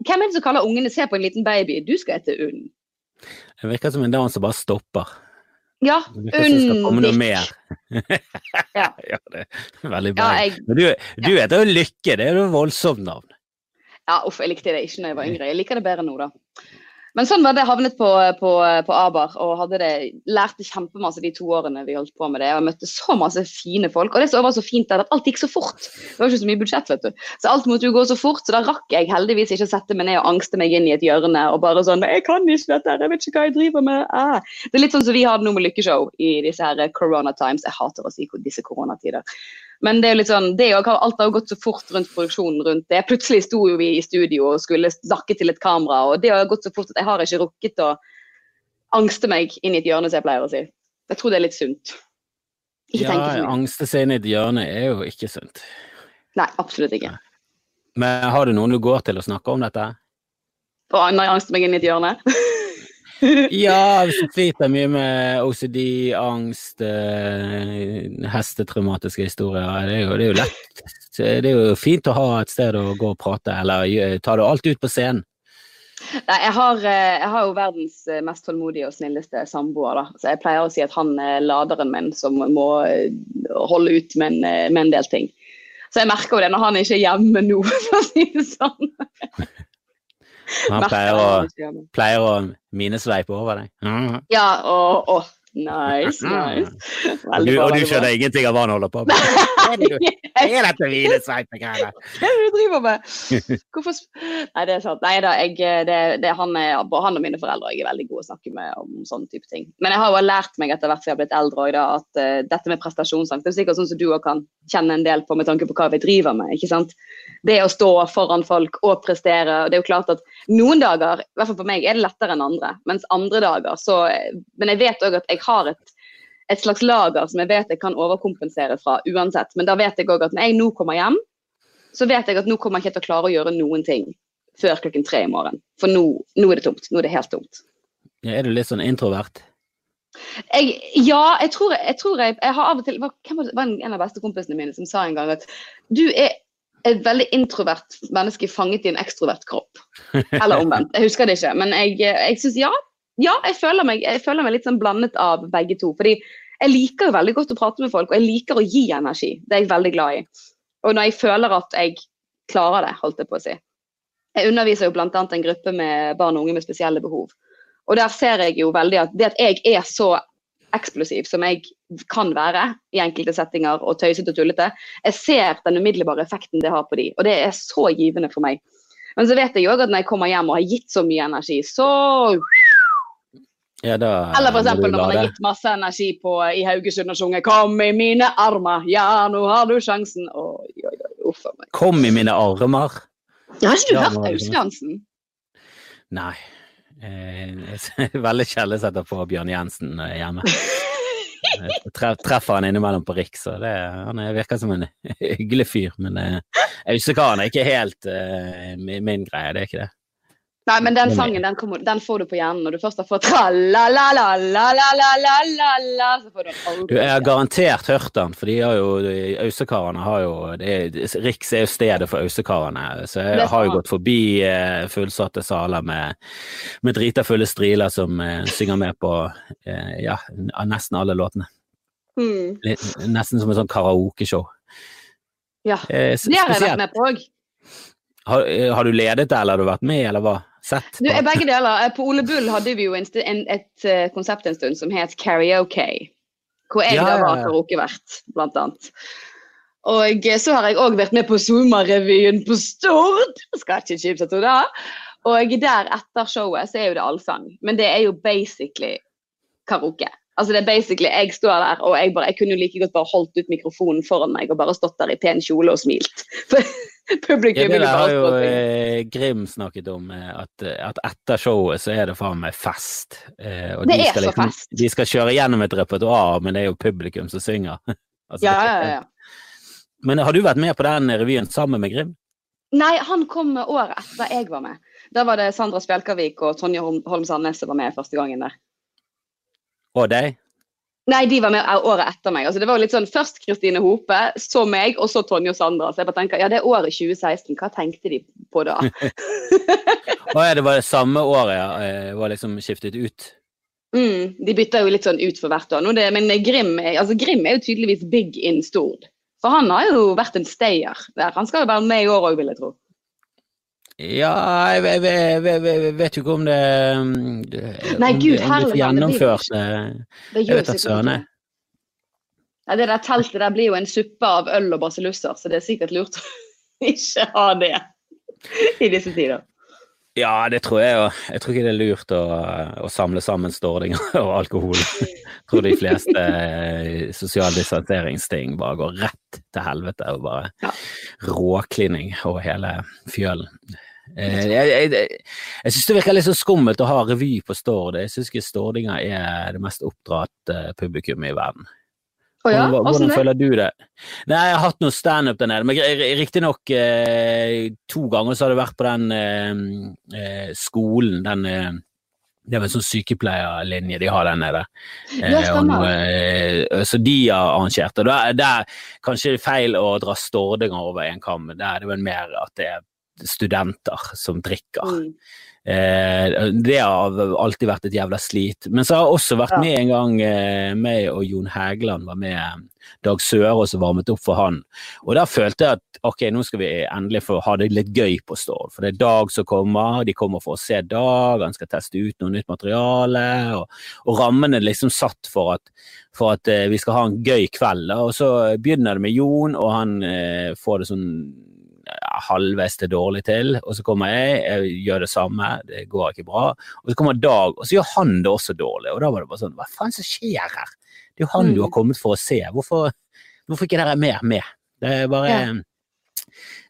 Hvem er det som kaller ungene Se på en liten baby, du skal hete Unn. Det virker som en dame som bare stopper. Ja, Det det skal komme noe Unn mer. Ja. ja, det er veldig Ja, bra. jeg, Men du, du heter jo Lykke, det er jo et voldsomt navn. ja, uff, jeg likte det ikke da jeg var yngre. Jeg liker det bedre nå, da. Men sånn var det. Havnet på, på, på Abar og hadde det, lærte kjempemasse de to årene vi holdt på med det. Og jeg møtte så masse fine folk. Og det som var så fint er at alt gikk så fort. Det var ikke så mye budsjett, vet du. Så alt måtte jo gå så fort, så da rakk jeg heldigvis ikke å sette meg ned og angste meg inn i et hjørne og bare sånn Jeg kan ikke dette, her, jeg vet ikke hva jeg driver med. Ah. Det er litt sånn som vi hadde nå med Lykkeshow i disse her corona times. Jeg hater å si disse koronatider. Men det er jo litt sånn, det er jo, alt har jo gått så fort rundt produksjonen rundt det. Plutselig sto jo vi i studio og skulle snakke til et kamera, og det har gått så fort at jeg har ikke rukket å angste meg inn i et hjørne, som jeg pleier å si. Jeg tror det er litt sunt. Ikke Ja, angste seg inn i et hjørne er jo ikke sunt. Nei, absolutt ikke. Men har du noen du går til å snakke om dette? Og når jeg angster meg inn i et hjørne. Ja, hvis du sliter mye med OCD, angst, eh, hestetraumatiske historier, det er, jo, det er jo lett. Det er jo fint å ha et sted å gå og prate, eller ta du alt ut på scenen? Nei, jeg har, eh, jeg har jo verdens eh, mest tålmodige og snilleste samboer, da. Så jeg pleier å si at han er laderen min som må holde ut med en, med en del ting. Så jeg merker jo det når han ikke er hjemme nå, for å si det sånn. Han pleier å, er pleier å minesveipe over deg. Ja, og, og Nice, nice. Og Veldig bra, og du skjønner ingenting av hva han holder på med? Hva er dette hvilesveipegreiene? Hva er det du driver med? Hvorfor Nei, det er sant. Nei da, jeg, det, det, han, er, han og mine foreldre jeg er veldig gode å snakke med om sånne type ting. Men jeg har jo lært meg etter hvert som jeg har blitt eldre også, da, at uh, dette med prestasjonsangst det er sikkert sånn som du også kan kjenne en del på med tanke på hva vi driver med. ikke sant? Det å stå foran folk og prestere. og det er jo klart at Noen dager i hvert fall for meg, er det lettere enn andre. Mens andre dager så Men jeg vet òg at jeg har et et slags lager som jeg vet jeg kan overkompensere fra uansett. Men da vet jeg òg at når jeg nå kommer hjem, så vet jeg at nå kommer jeg ikke til å klare å gjøre noen ting før klokken tre i morgen. For nå, nå er det tomt. Nå er det helt tomt. Ja, er du litt sånn introvert? Jeg, ja, jeg tror jeg, jeg, tror jeg, jeg har av og til Hvem var det? Var en av bestekompisene mine som sa en gang at du er et veldig introvert menneske fanget i en ekstrovert kropp. Eller omvendt. Jeg husker det ikke. Men jeg, jeg syns ja. Ja, jeg føler, meg, jeg føler meg litt sånn blandet av begge to. Fordi jeg liker jo veldig godt å prate med folk, og jeg liker å gi energi. Det er jeg veldig glad i. Og når jeg føler at jeg klarer det, holdt jeg på å si. Jeg underviser jo bl.a. en gruppe med barn og unge med spesielle behov. Og der ser jeg jo veldig at det at jeg er så eksplosiv som jeg kan være i enkelte settinger og tøysete og tullete, jeg ser den umiddelbare effekten det har på de, og det er så givende for meg. Men så vet jeg også at når jeg kommer hjem og har gitt så mye energi, så Ja, da Eller eksempel når man har gitt masse energi på i Haugesund og sunget 'Kom i mine armer', ja, nå har du sjansen. Oi, oi, oi, uff a meg. Kom i mine armer. Har ikke du Ja, hørt. Hansen? Nei. Eh, veldig sjelden setter på Bjørn Jensen er hjemme. Jeg treffer han innimellom på Riks, og det, han er- virker som en hyggelig fyr. Men eh, Ausekaren er ikke helt eh, min, min greie, det er ikke det. Nei, men den sangen den, kommer, den får du på hjernen når du først har fått tra-la-la-la-la-la-la-la Så får du den Du, jeg har garantert hørt den, for de har jo Ausekarene har jo er, Riks er jo stedet for Ausekarene, så jeg har jo gått forbi eh, fullsatte saler med, med drita fulle striler som eh, synger med på eh, ja, nesten alle låtene. Mm. Litt, nesten som et sånn karaokeshow. Ja. Eh, det har jeg vært med på òg. Har, eh, har, du ledet det, eller har du vært med, eller hva? Sett? Du, begge deler. Eh, På Ole Bull hadde vi jo en, en, et eh, konsept en stund som het karaoke. Hvor jeg Ja, da var karaokevert, blant annet. Og eh, så har jeg òg vært med på Zuma-revyen på Stord. Skal ikke kimse av det. Og der etter showet så er jo det allsang. Men det er jo basically karaoke. Altså det er basically, Jeg står der og jeg, bare, jeg kunne jo like godt bare holdt ut mikrofonen foran meg og bare stått der i pen kjole og smilt. For ja, publikum det der har jo eh, Grim snakket om, eh, at, at etter showet så er det faen meg fest. Eh, og Det de er skal så liksom- fest. De skal kjøre gjennom et repertoar, men det er jo publikum som synger. Altså, Ja, ja, ja. Men har du vært med på den revyen sammen med Grim? Nei, han kom året etter jeg var med. Da var det Sandra Spjelkavik og Tonje Holm Sandnes som var med første gangen der. Og deg? Nei, de var med året etter meg. Altså, det var jo litt sånn Først Kristine Hope, så meg, og så Tonje og Sandra. Så jeg bare tenker, ja, det er året 2016. Hva tenkte de på da? Å ja, det var det samme året, ja. eh, Var liksom skiftet ut. Mm, de bytter jo litt sånn ut for hvert år. nå. Det, men Grim, altså, Grim er jo tydeligvis big in Stord. For han har jo vært en stayer der. Han skal jo være med i år òg, vil jeg tro. Ja, jeg, jeg, jeg, jeg, vet jo ikke om det, mm, det Nei, om Gud, det, gjennomført. det er det eh, Det Jeg vet da søren, jeg. Ja, det der teltet der blir jo en suppe av øl og basillusser, så det er sikkert lurt å ikke ha det i disse tider. Ja, det tror jeg jo. Jeg tror ikke det er lurt å, å samle sammen stordinger og alkohol. Jeg tror de fleste eh, sosial distanseringsting bare går rett til helvete og bare Ja. råklining og hele fjølen. Eh, Jeg, jeg, jeg, jeg syns det virker litt så skummelt å ha revy på Stord. Jeg syns ikke stordinger er det mest oppdratt publikum i verden. Oh ja, Hvordan, hvordan føler du det? Nei, jeg har hatt noe standup der nede, men riktignok eh, to ganger så har det vært på den eh, eh, skolen, den eh, det er vel en sånn sykepleierlinje de har der nede. Ja, eh, så de har arrangert det. Det er- kanskje feil å dra stordinger over en kam, det er det vel mer at det er studenter som drikker. Mm. Eh, det har alltid vært et jævla slit. Men så har jeg også vært Ja. med en gang eh, meg og Jon Hægeland var med Dag Sørås og varmet opp for han. Og da følte jeg at ok, nå skal vi endelig få ha det litt gøy på Stord. For det er Dag som kommer, de kommer for å se Dag, han skal teste ut noe nytt materiale. Og, og rammen er liksom satt for at, for at eh, vi skal ha en gøy kveld. Og så begynner det med Jon, og han eh, får det sånn halvveis til dårlig til, og så kommer jeg, jeg gjør det samme, det går ikke bra. Og så kommer Dag, og så gjør han det også dårlig. Og da var det bare sånn, hva faen som skjer her? Det er jo han Mm. du har kommet for å se. Hvorfor, hvorfor ikke dere er mer med? Det er bare Ja.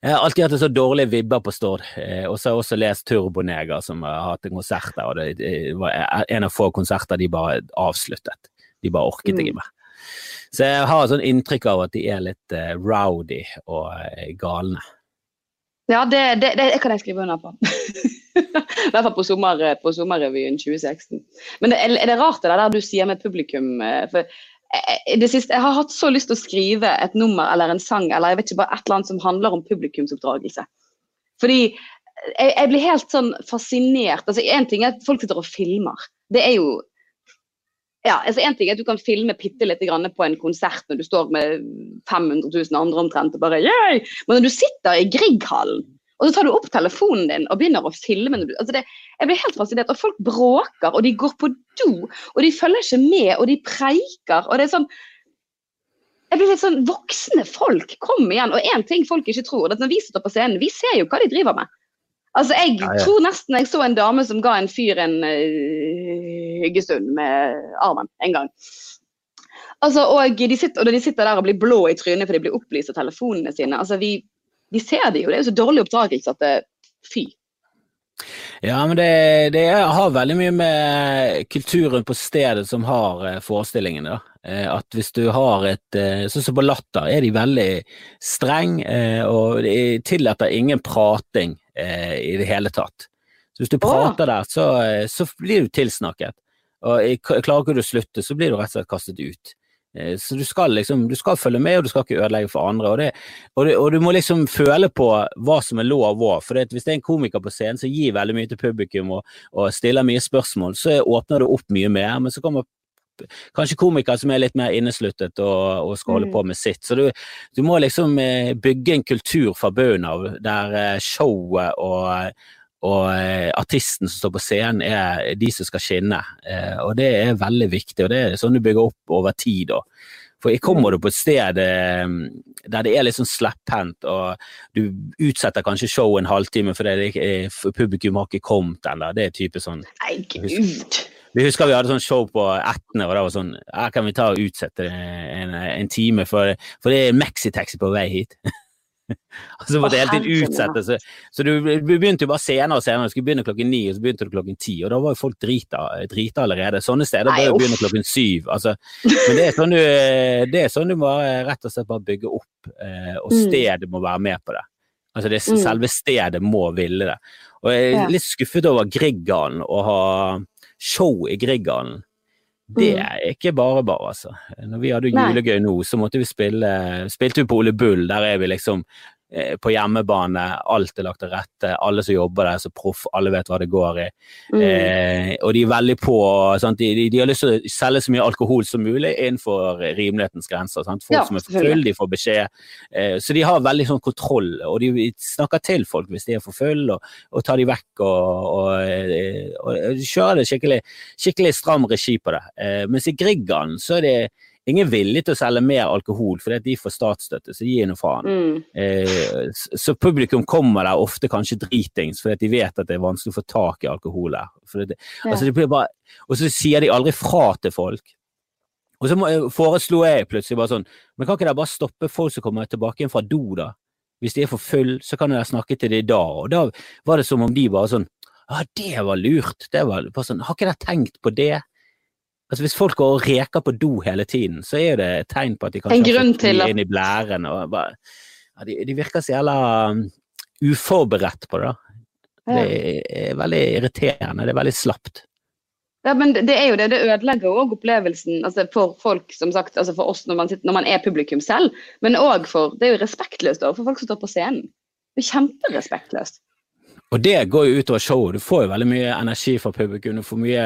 Jeg har alltid hatt så dårlige vibber på Stord, eh, og så har jeg også lest Turboneger, som har hatt en konsert der, og det, var en av få konserter de bare avsluttet. De bare orket Mm. ikke mer. Så jeg har sånn inntrykk av at de er litt eh, rowdy og eh, galne. Ja, det, det, det kan jeg skrive under på. I hvert fall på, sommer, på sommerrevyen 2016. Men det, er det rart det der du sier med publikum? eh, For jeg, det siste, jeg har hatt så lyst til å skrive et nummer eller en sang eller jeg vet ikke, bare et eller annet som handler om publikumsoppdragelse. Fordi jeg, jeg blir helt sånn fascinert. altså ting er at folk sitter og filmer. Det er jo ja, altså en ting er at Du kan filme bitte litt grann på en konsert når du står med 500 000 andre omtrent og bare Yay! Men når du sitter i Grieghallen og så tar du opp telefonen din og begynner å filme altså det, Jeg blir helt fascinert. Og folk bråker, og de går på do, og de følger ikke med, og de preiker. og det er sånn jeg blir litt sånn, Voksne folk, kom igjen! Og én ting folk ikke tror, det er at når vi sitter på scenen, vi ser jo hva de driver med. Altså, Jeg Ja, ja. tror nesten jeg så en dame som ga en fyr en uh, hyggestund med armen en gang. Altså, og, de sitter, og de sitter der og blir blå i trynet for de blir opplyst av telefonene sine. altså vi, vi ser det jo, det er jo så dårlig oppdragelse at det fy. Ja, men det, det har veldig mye med kulturen på stedet som har eh, forestillingen. da. Eh, At hvis du har et eh, Sånn som på Latter er de veldig streng, eh, og de tillater ingen prating eh, i det hele tatt. Så hvis du prater der, så, eh, så blir du tilsnakket. Og klarer ikke du å slutte, så blir du rett og slett kastet ut. Eh, Så du skal liksom, du skal følge med, og du skal ikke ødelegge for andre. Og, det, og, det, og du må liksom føle på hva som er lov òg. For det, hvis det er en komiker på scenen som gir veldig mye til publikum og, og stiller mye spørsmål, så åpner det opp mye mer. Men så kommer kanskje komikere som er litt mer innesluttet og, og skal holde Mm. på med sitt. Så du, du må liksom eh, bygge en kultur fra bunnen av, der eh, showet og og eh, artisten som står på scenen er de som skal skinne, eh, og det er veldig viktig. og Det er sånn du bygger opp over tid. da. For kommer du på et sted eh, der det er litt sånn slepphendt, og du utsetter kanskje showet en halvtime fordi publikum har ikke kommet ennå, det er type sånn Nei, gud. Vi husker vi hadde sånn show på Etne, og det var sånn Her kan vi ta og utsette det en, en time, for, for det er en på vei hit. og så måtte hele tiden utsette. seg. så du, begynte jo bare senere og senere. Du skulle begynne klokken ni, og så begynte du klokken ti. Og da var jo folk drita, drita allerede. Sånne steder bør jo begynne klokken syv. Altså, men det er, sånn du, det er sånn du må rett og slett bare bygge opp, eh, og Mm. stedet må være med på det. Altså det, Mm. Selve stedet må ville det. Og jeg er litt skuffet over Grieghallen, å ha show i Grieghallen. Det Mm. er ikke bare bare, altså. Når vi hadde julegøy nå, så måtte vi spille Spilte vi på Ole Bull, der er vi liksom på hjemmebane, alt er lagt til rette, alle som jobber der er så proff, alle vet hva det går i. Mm. Eh, og de er veldig på? De, de, de har lyst til å selge så mye alkohol som mulig innenfor rimelighetens grenser. Sant? Folk Ja, som er for fulle, full, de får beskjed. Eh, så de har veldig sånn kontroll, og de snakker til folk hvis de er for full, og, og tar de vekk og, og, eh, og kjører det skikkelig, skikkelig stram regi på det. Eh, mens i Grieghallen så er det ingen villig til å selge mer alkohol, fordi de får statsstøtte, så de gir noe faen. Mm. Eh, så publikum kommer der ofte kanskje dritings, fordi de vet at det er vanskelig å få tak i alkohol der. Det, Ja. altså det blir bare, og så sier de aldri fra til folk. Og så må, foreslo jeg plutselig bare sånn, men kan ikke dere bare stoppe folk som kommer tilbake igjen fra do da? Hvis de er for full, så kan dere snakke til de da. Og da var det som om de bare sånn, ja det var lurt. Det var bare sånn, har ikke dere tenkt på det? Altså Hvis folk går og reker på do hele tiden, så er det et tegn på at de kanskje En har fått mye inn i blæren. Og bare, ja, de, de virker så jævla um, uforberedt på det. da. Det er veldig irriterende. Det er veldig slapt. Ja, men det det er jo det. Det ødelegger òg opplevelsen altså for folk, som sagt, altså for oss når man, sitter, når man er publikum selv. Men òg for Det er jo respektløst overfor folk som står på scenen. Det er kjemperespektløst. Og det går jo utover showet. Du får jo veldig mye energi fra publikum. Du får mye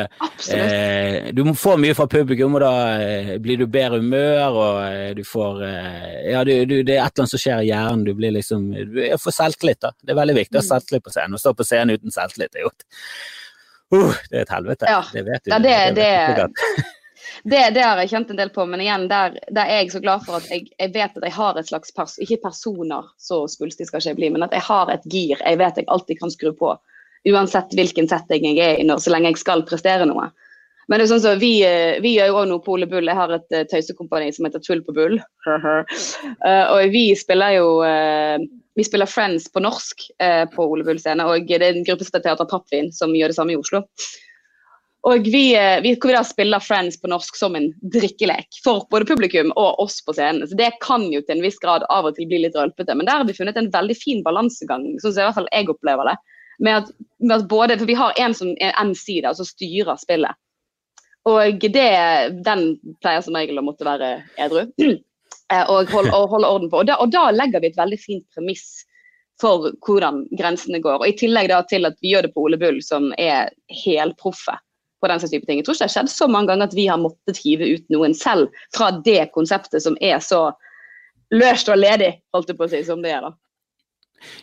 eh, Du får mye fra publikum, og da eh, blir du bedre humør, og eh, du får eh, Ja, du, du, det er et eller annet som skjer i hjernen. Du blir liksom Du får selvtillit, da. Det er veldig viktig å ha Mm. selvtillit på scenen. Å stå på scenen uten selvtillit er jo et uh, Det er et helvete. Ja. Det vet du. Ja, det- det, det, det-. Det, det har jeg kjent en del på, men igjen, der, der er jeg så glad for at jeg, jeg vet at jeg har et slags pers Ikke personer, så svulstig skal ikke jeg bli, men at jeg har et gir jeg vet jeg alltid kan skru på. Uansett hvilken setting jeg er i, når, så lenge jeg skal prestere noe. Men det er sånn så vi, eh, vi gjør jo òg noe på Ole Bull. Jeg har et eh, tøysekompani som heter Tull på Bull. Eh, og vi spiller jo Vi spiller Friends på norsk eh, på Ole Bull scene. Og det er en gruppe som heter Pappvin, som gjør det samme i Oslo. Og vi, eh, vi, vi da spiller Friends på norsk som en drikkelek for både publikum og oss på scenen. Så det kan jo til en viss grad av og til bli litt rølpete, men der har vi funnet en veldig fin balansegang, sånn i hvert fall jeg opplever det. Med at, med at både, For vi har en som er MC, da, som styrer spillet. Og det, den pleier som regel å måtte være edru. Eh, Og holde, og holde orden på. Og da, og da legger vi et veldig fint premiss for hvordan grensene går. Og I tillegg da til at vi gjør det på Ole Bull, som er helproffe på den type ting. Jeg tror ikke det har skjedd så mange ganger at vi har måttet hive ut noen selv fra det konseptet som er så løst og ledig, holdt jeg på å si, som det er. da.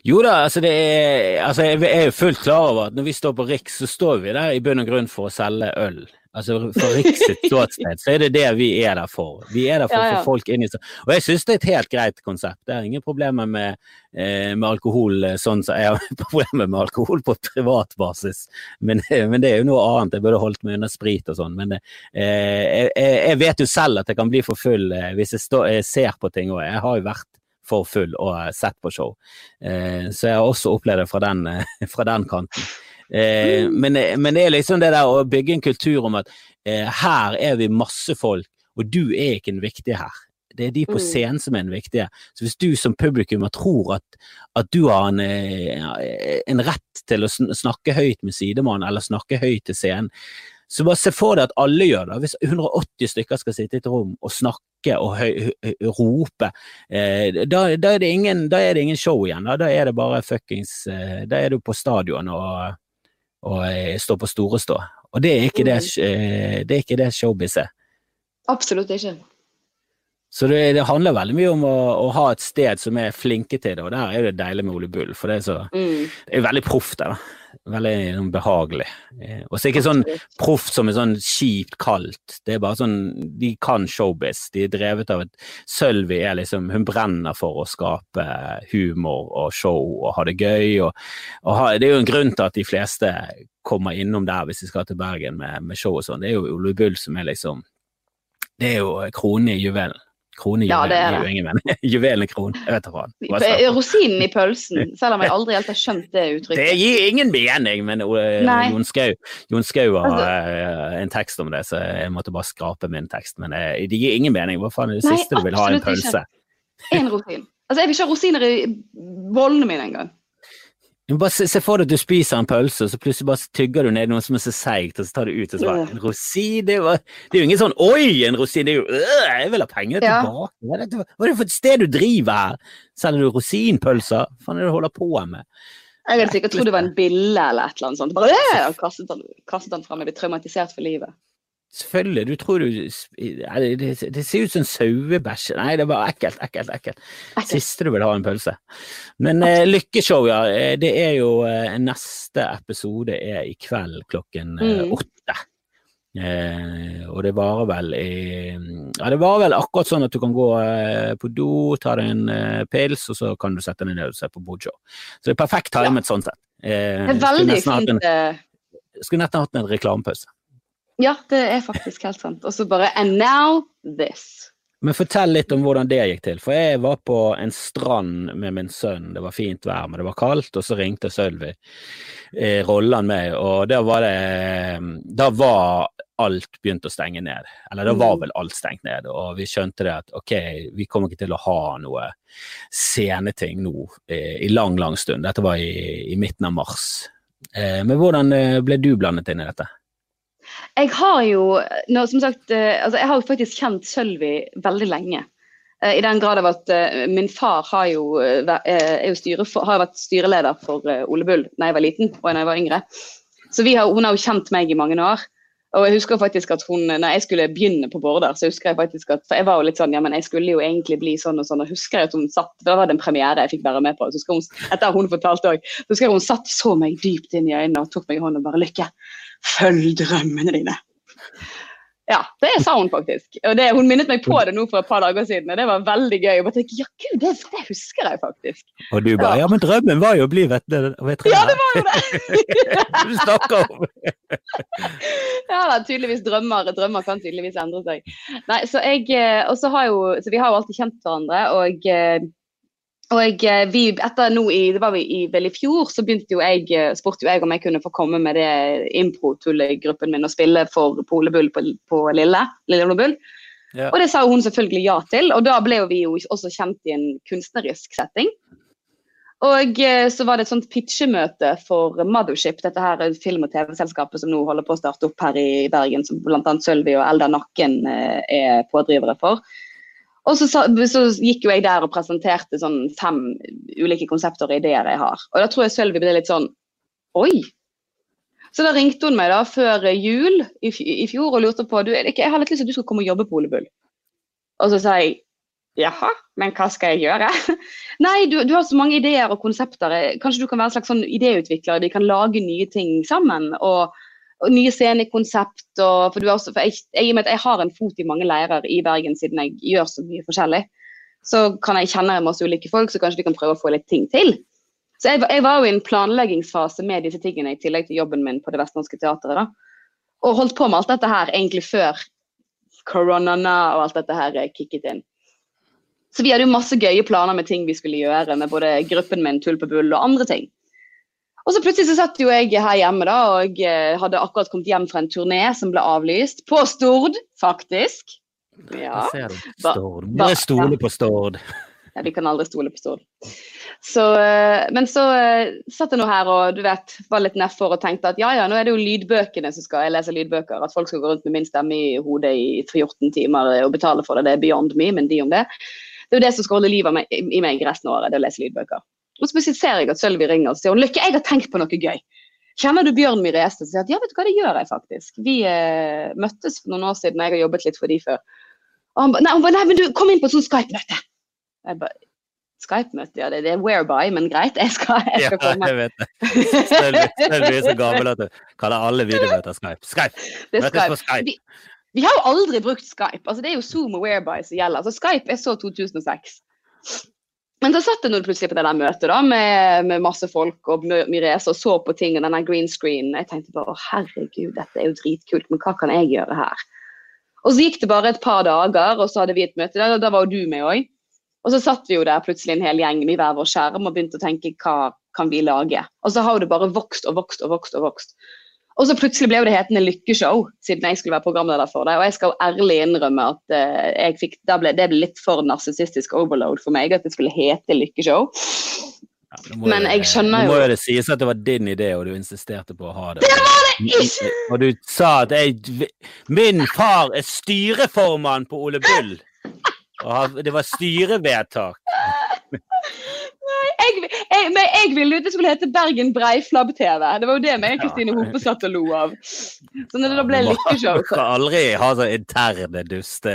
Jo da, altså, er, altså jeg er jo fullt klar over at når vi står på Riks, så står vi der i bunn og grunn for å selge øl. Altså For Riks sitt ståsted så er det det vi er der for. Vi er der for Ja, å ja. få folk inn i Og jeg syns det er et helt greit konsept. Det er ingen problemer med, eh, med alkohol eh, sånn som jeg har problemer med alkohol på privat basis, men, men det er jo noe annet. Jeg burde holdt meg unna sprit og sånn. Men eh, jeg, jeg vet jo selv at jeg kan bli for full eh, hvis jeg, stå, jeg ser på ting òg. Jeg har jo vært for full og eh, sett på show. Eh, så jeg har også opplevd det fra den, eh, fra den kanten. Eh, men, men det er liksom det der å bygge en kultur om at eh, her er vi masse folk, og du er ikke den viktige her. Det er de på Mm. scenen som er den viktige. Så hvis du som publikum tror at, at du har en, eh, en rett til å snakke høyt med sidemannen, eller snakke høyt til scenen, så bare se for deg at alle gjør det. Hvis 180 stykker skal sitte i et rom og snakke og rope, eh, da, da, er det ingen, da er det ingen show igjen. Da, da er det bare fuckings eh, Da er du på stadion og, og stå står på store stå. Og det er ikke det, eh, det, er ikke det showbiz er. Absolutt ikke. Så det, det handler veldig mye om å, å ha et sted som er flinke til det, og der er det deilig med Ole Bull, for det er, så, Mm. det er veldig proft der, da. Veldig sånn, behagelig. Eh, Og så er ikke sånn proff som er sånn kjipt kaldt. Det er bare sånn, de kan showbiz. De er drevet av at Sølvi er liksom, hun brenner for å skape humor og show og ha det gøy. Og, og ha, det er jo en grunn til at de fleste kommer innom der hvis de skal til Bergen med, med show og sånn. Det er jo Ole Bull som er liksom Det er jo kronen i juvelen. Kronen i Ja, det er jo ingen. Juvelen kron. jeg vet. Hva. Rosinen i pølsen, selv om jeg aldri helt har skjønt det uttrykket. Det gir ingen mening, men uh, Jon Skau Jon Skau har Altså- uh, en tekst om det, så jeg måtte bare skrape min tekst. Men uh, det gir ingen mening. Hva faen er det Nei, siste du vil ha? En absolutt ikke. En rosin. Altså, jeg vil ikke ha rosiner i bollene mine engang. Bare se, se for deg at du spiser en pølse, og så plutselig bare tygger du ned noe som er så seigt, og så tar du ut og så bare, En rosin? Det, var, det er jo ingen sånn 'oi, en rosin', det er jo øh, 'jeg vil ha pengene Ja. tilbake'. Hva er, det, hva er det for et sted du driver her? Selger du rosinpølser? Hva faen er det du holder på med? Jeg hadde sikkert trodd det var en bille eller et eller annet sånt. Bare, øh, og kastet den, kastet den frem. Jeg ble traumatisert for livet. Selvfølgelig, du tror du det, det, det ser ut som sauebæsj. Nei, det er bare ekkelt, ekkelt, ekkelt. Ekkelt. Siste du vil ha en pølse. Men eh, Lykkeshow, ja. eh, Det er jo eh, Neste episode er i kveld klokken eh, Mm. åtte. Eh, og det varer vel i Ja, det varer vel akkurat sånn at du kan gå eh, på do, ta deg en eh, pils, og så kan du sette deg ned og se på Bojo. Så det er perfekt timet sånn sett. Eh, Det er veldig fint. Skulle nesten hatt en reklamepause. Ja, det er faktisk helt sant. Og så bare And now this. Men fortell litt om hvordan det gikk til. For jeg var på en strand med min sønn. Det var fint vær, men det var kaldt, og så ringte Sølvi. Eh, Rolland meg, og da var det Da var alt begynt å stenge ned. Eller da var Mm. vel alt stengt ned, og vi skjønte det at ok, vi kommer ikke til å ha noe sceneting nå eh, i lang, lang stund. Dette var i, i midten av mars. Eh, men hvordan eh, ble du blandet inn i dette? Jeg har jo, nå, som sagt, eh, altså jeg har faktisk kjent Sølvi veldig lenge. Eh, I den grad av at uh, min far har jo, jo styre har vært styreleder for Ole Bull da jeg var liten og da jeg var yngre. Så har, hun har jo kjent meg i mange år. Og jeg husker faktisk at hun, når jeg skulle begynne på Border, så husker jeg faktisk at For jeg var jo litt sånn Ja, men jeg skulle jo egentlig bli sånn og sånn. Og husker jeg at hun satt Da var det en premiere jeg fikk være med på. Så hun, etter hun fortalte òg. Husker jeg hun satt så meg dypt inn i øynene og tok meg i hånden og bare Lykke, følg drømmene dine. Ja, det sa hun faktisk. Og det, Hun minnet meg på det nå for et par dager siden, og det var veldig gøy. Og bare tenkte, ja gud, det, det, husker jeg faktisk. Og du bare ja. ja, men drømmen var jo å bli veterinær. Ja, det var jo det! du snakker om Ja da, tydeligvis drømmer. Drømmer kan tydeligvis endre seg. Nei, så jeg, eh, og så har jo, så Vi har jo alltid kjent hverandre. og eh, og jeg, vi, etter nå i, det var vi i, vel i fjor, så begynte jo jeg, eh, spurte jo jeg om jeg kunne få komme med det impro-tullegruppen min og spille for Polebull på, på Lille. Lille yeah. Og det sa hun selvfølgelig ja til. Og da ble vi jo også kjent i en kunstnerisk setting. Og eh, så var det et sånt pitchemøte for Mothership, dette her film- og TV-selskapet som nå holder på å starte opp her i Bergen, som bl.a. Sølvi og Eldar Nakken er pådrivere for. Og så, så, gikk jo jeg der og presenterte sånn fem ulike konsepter og ideer jeg har. Og da tror jeg Sølvi ble litt sånn Oi! Så da ringte hun meg da før jul i, fjor og lurte på du, jeg har litt lyst til at du skal komme og jobbe på Ole Bull. Og så sa jeg jaha, men hva skal jeg gjøre? Nei, du, du, har så mange ideer og konsepter. Kanskje du kan være en slags sånn idéutvikler? Vi kan lage nye ting sammen. og nye scenekonsept. Og, for, også, for jeg, jeg, jeg, har en fot i mange leirer i Bergen siden jeg gjør så mye forskjellig. Så kan jeg kjenne masse ulike folk, så kanskje vi kan prøve å få litt ting til. Så jeg, jeg var jo i en planleggingsfase med disse tingene i tillegg til jobben min på Det Vestnorske Teatret. da. Og holdt på med alt dette her egentlig før koronana og alt dette her kicket inn. Så vi hadde jo masse gøye planer med ting vi skulle gjøre med både gruppen min, Tull på bull og andre ting. Og så plutselig så satt jo jeg her hjemme da, og eh, hadde akkurat kommet hjem fra en turné som ble avlyst. På Stord, faktisk. Ja. Stord. Må jeg stole på Stord. Ja, vi kan aldri stole på Stord. Så, eh, men så uh, satt jeg nå her og du vet, var litt nedfor og tenkte at ja ja, nå er det jo lydbøkene som skal jeg lese lydbøker. At folk skal gå rundt med min stemme i hodet i 14 timer og betale for det. Det er beyond me, men de om det. Det er jo det som skal holde livet i meg resten av året, det å lese lydbøker. Og så ser jeg at Sølvi ringer og sier hun, Lykke, jeg har tenkt på noe gøy. Kjenner du Bjørn Mireste? Så sier at ja, vet du hva, det gjør jeg faktisk. Vi eh, møttes for noen år siden, jeg har jobbet litt for de før. Og han ba, nei, nei, men du, kom inn på et sånt Skype-møte. Jeg ba, Skype-møte, ja, det, det, er whereby, men greit, jeg skal, jeg skal komme. Ja, jeg vet det. Sølvi er så gammel at du kaller alle videomøter Skype. Skype! Møtes på Skype. Vi, vi, har jo aldri brukt Skype. altså Det er jo Zoom og whereby som gjelder. altså Skype er så 2006. Men så satt jeg nå plutselig på det der møtet da, med, med masse folk og Mirese og så på ting og denne green screen. Jeg tenkte bare herregud, dette er jo dritkult, men hva kan jeg gjøre her? Og så gikk det bare et par dager, og så hadde vi et møte der, og da var jo du med òg. Og så satt vi jo der plutselig en hel gjeng med hver vår skjerm og begynte å tenke hva kan vi lage. Og så har det bare vokst og vokst og vokst og vokst. Og så plutselig ble det hetende Lykkeshow, siden jeg skulle være programleder for det. Og jeg skal ærlig innrømme at uh, jeg fikk, ble, det ble litt for narsissistisk overload for meg at det skulle hete Lykkeshow. Ja, Men jeg skjønner jo Nå må jo det sies at det var din idé, og du insisterte på å ha det. Det var det ikke! Og du sa at jeg Min far er styreformann på Ole Bull. Og det var styrevedtak jeg, jeg, jeg ville jo det skulle hete Bergen Breiflabb-TV. Det var jo det meg og Kristine Hope satt og lo av. Så når det da ble lykkeshow Du skal aldri ha sånne interne duste,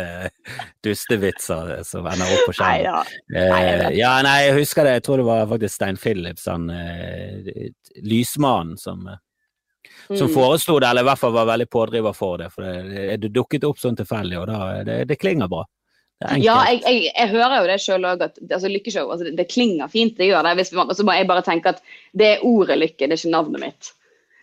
dustevitser som ender opp på skjermen. Nei, ja. Eh, ja, nei, jeg husker det. Jeg tror det var faktisk Stein Phillips, han eh, lysmannen, som eh, som mm. foreslo det, eller i hvert fall var veldig pådriver for det. For det, det dukket opp sånn tilfeldig, og da det, det klinger bra. Ja, jeg, jeg, jeg, hører jo det sjøl òg, at altså, lykkeshow altså, det, klinger fint. det gjør det. Hvis man, så må jeg bare tenke at det er ordet lykke, det er ikke navnet mitt.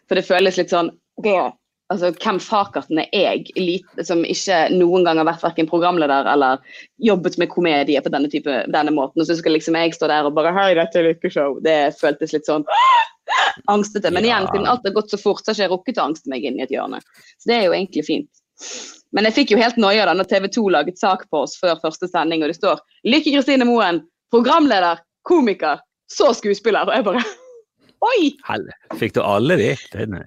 For det føles litt sånn altså, Hvem fakerten er jeg, som ikke noen gang har vært verken programleder eller jobbet med komedie på denne, type, denne måten. Og så skal liksom jeg stå der og bare Hei, dette er lykkeshow. Det føltes litt sånn angstete. Men igjen, siden alt har gått så fort, så har ikke jeg rukket å angste meg inn i et hjørne. Så det er jo egentlig fint. Men jeg fikk jo helt noia da når TV 2 laget sak på oss før første sending, og det står 'Lykke Kristine Moen, programleder, komiker, så skuespiller'. Og jeg bare Oi! Helle. Fikk du alle de? Nei,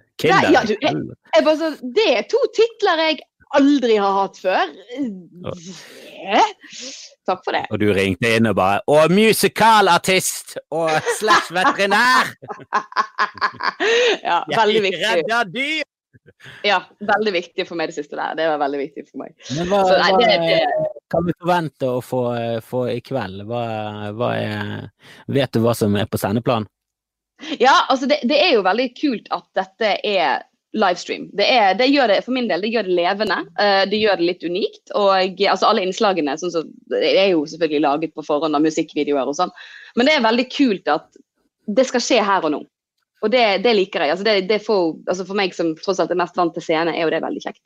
ja, du, jeg, jeg bare så, det er to titler jeg aldri har hatt før. Ja. Takk for det. Og du ringte inn og bare 'Å, musikalartist og slash veterinær'! ja, veldig viktig. Jeg redder dyr! Ja, veldig viktig for meg det siste der. Det var veldig viktig for meg. Men hva, Så, nei, hva det- det- kan vi forvente å få, få i kveld? Hva, hva er, vet du hva som er på sendeplan? Ja, altså det, det er jo veldig kult at dette er livestream. Det, er, det gjør det, For min del det gjør det levende. eh, det gjør det litt unikt. Og altså alle innslagene sånn så, det er jo selvfølgelig laget på forhånd av musikkvideoer og sånn. Men det er veldig kult at det skal skje her og nå. Og det, det liker jeg. Altså det, det får, altså for meg som tross alt er mest vant til scene, er jo det veldig kjekt.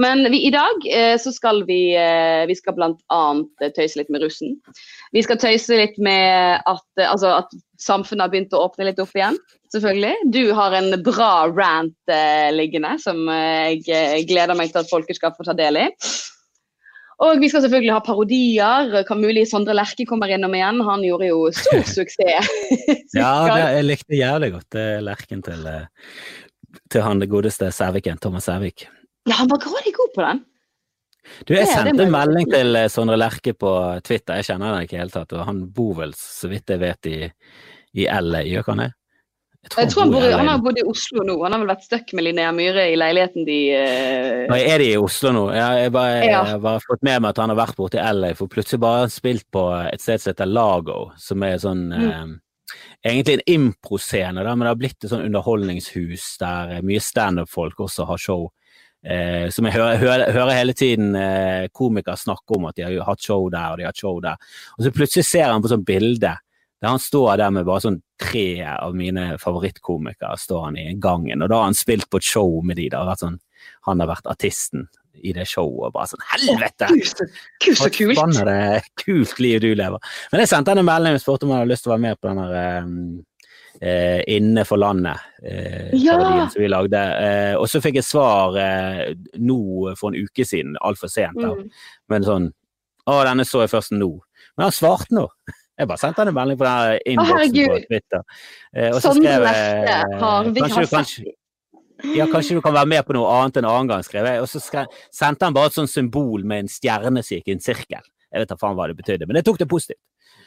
Men vi, i dag eh, så skal vi, eh, vi skal bl.a. tøyse litt med russen. Vi skal tøyse litt med at, eh, altså at samfunnet har begynt å åpne litt opp igjen. Selvfølgelig. Du har en bra rant eh, liggende som eh, jeg eh, gleder meg til at folket skal få ta del i. Og vi skal selvfølgelig ha parodier. Kan mulig Sondre Lerche kommer innom igjen. Han gjorde jo stor suksess. Ja, det, jeg likte jævlig godt det lerken til, eh, til han det godeste Sæviken, Thomas Sævik. Ja, han var grådig god på den. Du, jeg sendte en melding til eh, Sondre Lerche på Twitter, jeg kjenner han ikke i det hele tatt, og han bor vel, så vidt jeg vet, i, i LA, gjør han det? Jeg tror han, bor, i- i han har bodd i Oslo nå. Han har vel vært stuck med Linnea Myhre i leiligheten de uh... Nå er de i Oslo nå. Jeg har bare, Ja. bare fått med meg at han har vært borte i LA, for plutselig bare har han spilt på et sted som heter Lago, som er sånn Mm. eh, Egentlig en improscene, men det har blitt et sånn underholdningshus der eh, mye standup-folk også har show. Eh, som jeg hører, hører, hører hele tiden eh, komikere snakke om at de har hatt show der og de har hatt show der. Og så plutselig ser han på sånn bilde der han står der med bare sånn tre av mine favorittkomikere står han i gangen, og da har han spilt på et show med de. da, sånn, han har vært artisten i det showet, og bare sånn helvete! Gud, så, kult! Hva det kult liv du lever? Men jeg sendte han en melding og spurte om han hadde lyst til å være med på den der eh, Inne for landet, eh, Ja! som vi lagde. Eh, og så fikk jeg svar eh, nå for en uke siden, altfor sent. Mm. men sånn Å, denne så jeg først nå. Men han svarte nå. Jeg bare sendte han en melding på den innboksen på. Twitter. Eh, og så Sondre skrev jeg kanskje, du- kanskje, ja, kanskje du kan være med på noe annet en annen gang, skrev jeg. Og så skrev, sendte han bare et sånt symbol med en stjerne som gikk i en sirkel. Jeg vet da faen hva det betydde, men jeg tok det positivt.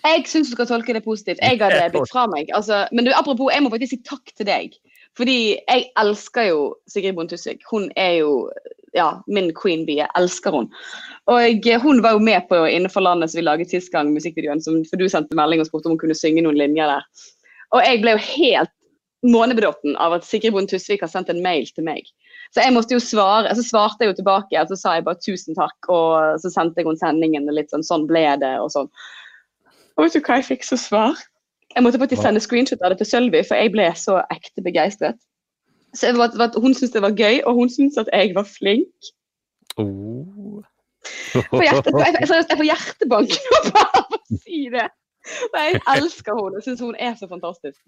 Jeg syns du skal tolke det positivt. Jeg hadde blitt fra meg. Altså, men du, apropos, jeg må faktisk si takk til deg. Fordi jeg elsker jo Sigrid Bonde Tusvik. Hun er jo ja, min queen bee. Jeg elsker hun. Og hun var jo med på Innenfor landet som vi laget sist gang, musikkvideoen, for du sendte melding og spurte om hun kunne synge noen linjer der. Og jeg ble jo helt månebedotten av at Sigrid Bonde Tusvik har sendt en mail til meg. Så jeg måtte jo svare, så svarte jeg jo tilbake, og så sa jeg bare tusen takk, og så sendte jeg henne sendingen og litt sånn, sånn ble det, og sånn. Og vet du hva jeg fikk som svar? Jeg måtte faktisk sende screenshot av det til Sølvi, for jeg ble så ekte begeistret. Så jeg var, var, Hun syntes det var gøy, og hun syntes at jeg var flink. Oh. På hjertet, jeg, jeg, seriøst, jeg får hjertebank bare av å si det. Og jeg elsker henne. Jeg syns hun er så fantastisk.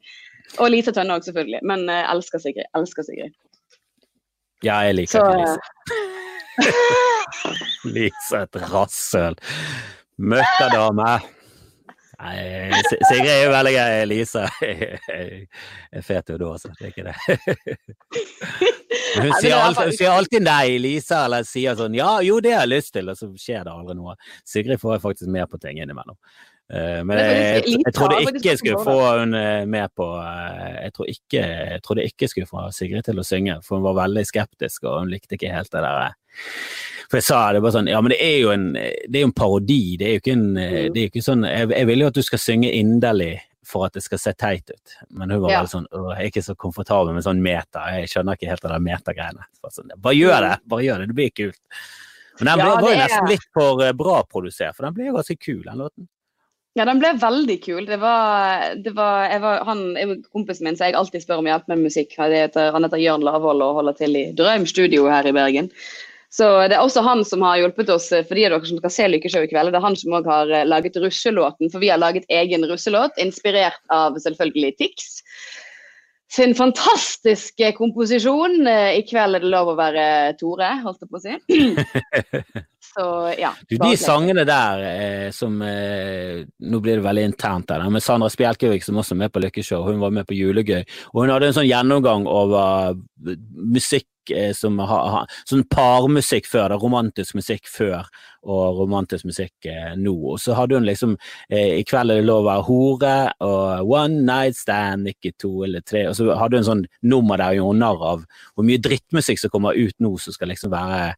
Og Lise Tønne òg, selvfølgelig. Men jeg elsker Sigrid. Elsker Sigrid. Ja, jeg liker Så ikke Lise. er et rasshøl. Møkkadame. Nei, Sigrid er jo veldig gøy. Lisa er fet jo da, altså. Det er ikke det. Hun sier, er alltid, hun sier alltid nei, Lisa, eller sier sånn ja, jo, det har jeg lyst til, og så skjer det aldri noe. Sigrid får jeg faktisk med på ting innimellom. Eh, men jeg, jeg, trodde ikke jeg skulle få hun eh, med på eh, jeg, tror ikke, jeg trodde ikke jeg skulle få Sigrid til å synge, for hun var veldig skeptisk, og hun likte ikke helt det der. For jeg sa det bare sånn Ja, men det er jo en, det er jo en parodi. Det er jo ikke en Mm. det er jo ikke sånn jeg, jeg vil jo at du skal synge inderlig for at det skal se teit ut. Men hun var Ja. veldig sånn Jeg er ikke så komfortabel med sånn meta. Jeg skjønner ikke helt det der metagreiene. Sånn, bare gjør det! Bare gjør det, det blir kult. Men den Ja, ble, var jo nesten litt for eh, bra produsert, for den ble jo ganske kul, den låten. Ja, den ble veldig kul. Det var, det var, jeg var han kompisen min, som jeg alltid spør om hjelp med musikk. Han heter, han heter Jørn Lavoll og holder til i Drøm studio her i Bergen. Så det er også han som har hjulpet oss, eh, for de av dere som skal se Lykkeshow i kveld. Det er han som også har eh, laget russelåten, for vi har laget egen russelåt, inspirert av selvfølgelig Tix. Sin fantastiske komposisjon. Eh, I kveld er det lov å være Tore, holdt jeg på å si. Så ja. Du, de sangene der eh, som eh, Nå blir det veldig internt der, men Sandra Spjelkevik som også er med på Lykkeshow, hun var med på Julegøy, og hun hadde en sånn gjennomgang over musikk musikk eh, som har, har sånn parmusikk før, da, romantisk musikk før og romantisk musikk eh, nå. Og så hadde hun liksom eh, I kveld er det lov å være hore, og one night stand, ikke to eller tre. Og så hadde hun sånn nummer der hun gjorde narr av hvor mye drittmusikk som kommer ut nå, som skal liksom være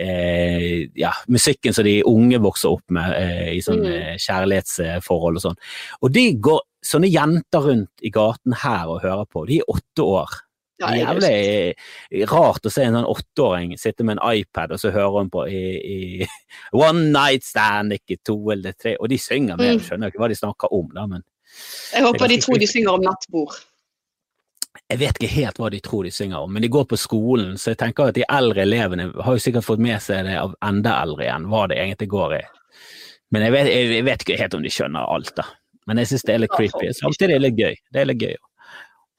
eh, ja, musikken som de unge vokser opp med eh, i sånn mm. kjærlighetsforhold og sånn. Og de går sånne jenter rundt i gaten her og hører på. De er åtte år. Er jævlig rart å se en sånn åtteåring sitte med en iPad, og så hører hun på i, i One Night Stand, ikke to eller tre, og de synger med. Mm. skjønner ikke hva de snakker om, da, men Jeg håper de tror de synger om nattbord. Jeg vet ikke helt hva de tror de synger om, men de går på skolen, så jeg tenker at de eldre elevene har jo sikkert fått med seg det av enda eldre igjen, hva det egentlig går i. Men jeg vet, jeg vet ikke helt om de skjønner alt, da. Men jeg syns det er litt creepy. Samtidig er det litt gøy. Det er litt gøy.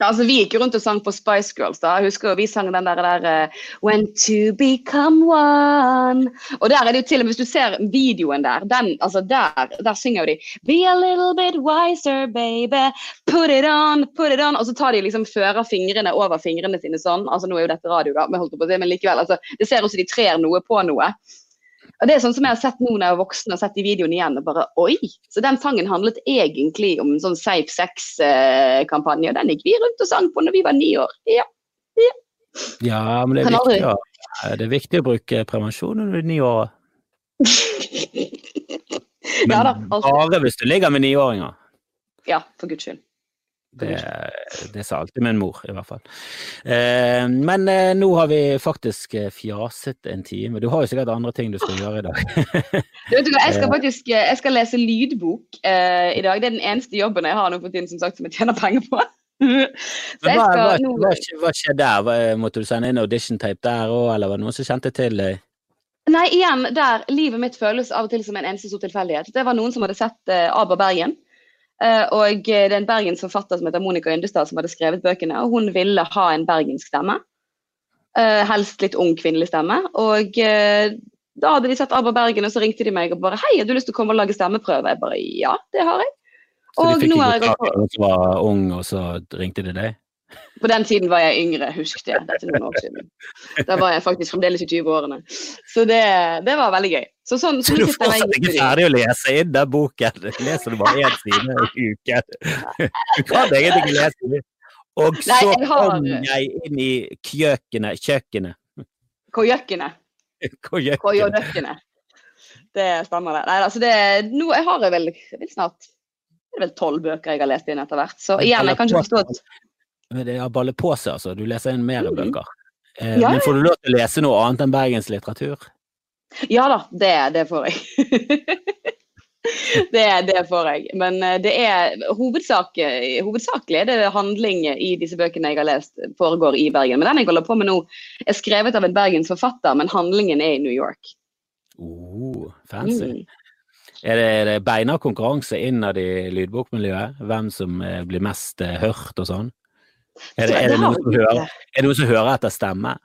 Ja, altså, vi gikk jo rundt og sang på Spice Girls. da. Husker Vi sang den der, der uh, When to become one. Og der er det jo til og med, Hvis du ser videoen der, den, altså der, der synger de Be a little bit wiser, baby. Put it on, put it on. Og så tar de liksom fører fingrene over fingrene sine sånn. altså Nå er jo dette radio, da, men likevel. altså, Det ser ut som de trer noe på noe. Og det er sånn som jeg har sett nå når jeg er voksen og sett de videoene igjen. og bare, oi, Så den sangen handlet egentlig om en sånn safe sex-kampanje. og Den gikk vi rundt og sang på når vi var ni år. Ja, ja. ja men det er, viktig, ja. det er viktig å bruke prevensjon når du er ni år. Men ja, da, bare hvis du ligger med niåringer. Ja, for guds skyld. Det, det, sa alltid min mor, i hvert fall. Eh, men eh, nå har vi faktisk eh, fjaset en time. Du har jo sikkert andre ting du skal gjøre i dag. du vet hva, Jeg skal eh. faktisk jeg skal lese lydbok eh, i dag. Det er den eneste jobben jeg har nå for tiden som sagt som jeg tjener penger på. hva, hva, hva, hva skjedde der? måtte du sende inn audition-tape der òg, eller var det noen som kjente til deg? Nei, igjen der. Livet mitt føles av og til som en eneste stor tilfeldighet. Det var noen som hadde sett eh, Aber Bergen. Uh, og det er en bergensforfatter som heter Monica Yndestad som hadde skrevet bøkene. og Hun ville ha en bergensk stemme. Uh, helst litt ung kvinnelig stemme. Og uh, da hadde de sett Abba Bergen, og så ringte de meg og bare 'Hei, har du lyst til å komme og lage stemmeprøve?' Jeg bare 'Ja, det har jeg'. Så de fikk ikke tak i at som var ung, og så ringte de deg? På den tiden var jeg yngre, husket jeg. Dette er noen år siden. Da var jeg faktisk fremdeles i 20-årene. Så det, det, var veldig gøy. Så, sånn, så, du får fortsatt ikke ferdig å lese inn den boken? Leser du bare én side i uken? Du kan egentlig lese. Og så Nei, har... kom jeg inn i kjøkkenet. Kjøkkenet. Kojøkkenet. Kojøkkenet. Det stemmer, det. Nei, altså det nå, jeg har vel, vel snart det er vel tolv bøker jeg har lest inn etter hvert. Så igjen, jeg kan ikke forstå at det har ballet på seg, altså. Du leser inn mer mm. bøker. Eh, ja. Men får du lov til å lese noe annet enn Bergens litteratur? Ja da, det, det får jeg. det, det, får jeg. Men eh, det er hovedsak, hovedsakelig er det handling i disse bøkene jeg har lest, foregår i Bergen. Men den jeg holder på med nå, er skrevet av en Bergens forfatter, men handlingen er i New York. Oh, fancy. Mm. Er det, er det beina konkurranse innad i lydbokmiljøet? Hvem som eh, blir mest hørt og sånn? Er det, er det, noen, som hører, er det noen som hører etter stemme?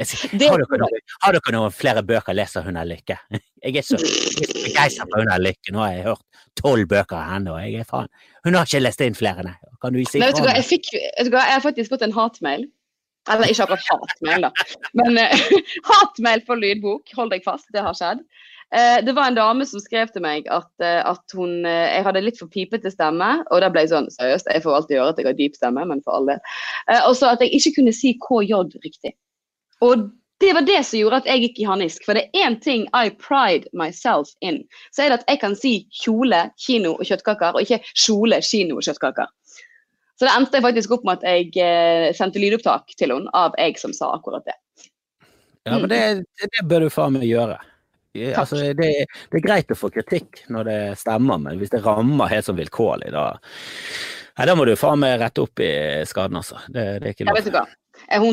Har dere, noen, har dere noen flere bøker leser hun er lykke? Jeg er så begeistret for hun er lykke. Nå har jeg hørt tolv bøker av henne, og jeg er faen Hun har ikke lest inn flere, nei. Kan du si nei, vet du hva, jeg, fikk, vet du hva, jeg har faktisk fått en hatmail. Eller ikke akkurat hatmail, da. Men uh, hatmail for lydbok. Hold deg fast, det har skjedd. Eh, det var en dame som skrev til meg at, eh, at hun, eh, jeg hadde litt for pipete stemme. Og da ble jeg sånn Seriøst, jeg får alltid høre at jeg har dyp stemme, men for alle. Og så at jeg ikke kunne si KJ riktig. Og det var det som gjorde at jeg gikk i harnisk. For det er én ting I pride myself in. Så er det at jeg kan si kjole, kino og kjøttkaker, og ikke kjole, kino og kjøttkaker. Så det endte jeg faktisk opp med at jeg sendte lydopptak til henne av jeg som sa akkurat det. Ja, men det, det bør du faen meg gjøre. Altså, det, det, er greit å få kritikk når det stemmer, men hvis det rammer helt som vilkårlig, da Nei, da må du faen meg rette opp i skaden, altså. Det, det er ikke lov. Ikke hva.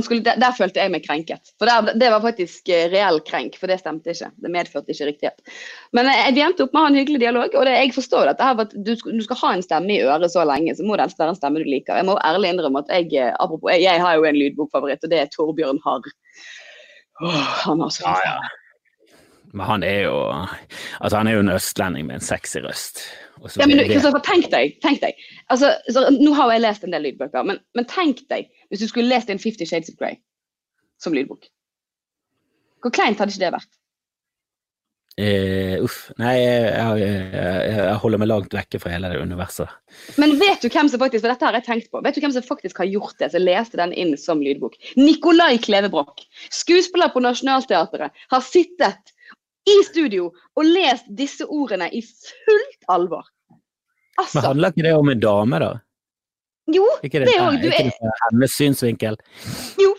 Skulle, der, der, følte jeg meg krenket. For der, Det var faktisk eh, reell krenk, for det stemte ikke. Det medførte ikke riktighet. Men jeg, jeg endte opp med å ha en hyggelig dialog, og det, jeg forstår dette her, at du, du, skal ha en stemme i øret så lenge, så må det være en stemme du liker. Jeg må ærlig innrømme at jeg eh, apropos, jeg, jeg har jo en lydbokfavoritt, og det er Torbjørn Harr. Oh, han har så ja, ja. Men han er jo altså han er jo en østlending med en sexy røst. Ja, men Kristoffer, tenk deg, tenk deg. Altså, så, nå har jeg lest en del lydbøker, men, men, tenk deg hvis du skulle lest en Fifty Shades of Grey. som lydbok. Hvor kleint hadde ikke det vært? Uh, uff. Nei, jeg, jeg, jeg, holder meg langt vekke fra hele det universet. Men vet du hvem som faktisk for dette har jeg tenkt på, vet du hvem som faktisk har gjort det, som leste den inn som lydbok? Nikolai Klevebrok. Skuespiller på Nationaltheatret. Har sittet i studio og lest disse ordene i fullt alvor. Altså, Men handler ikke det om en dame, da? Jo, ikke det, òg. Du Er hennes synsvinkel? Jo,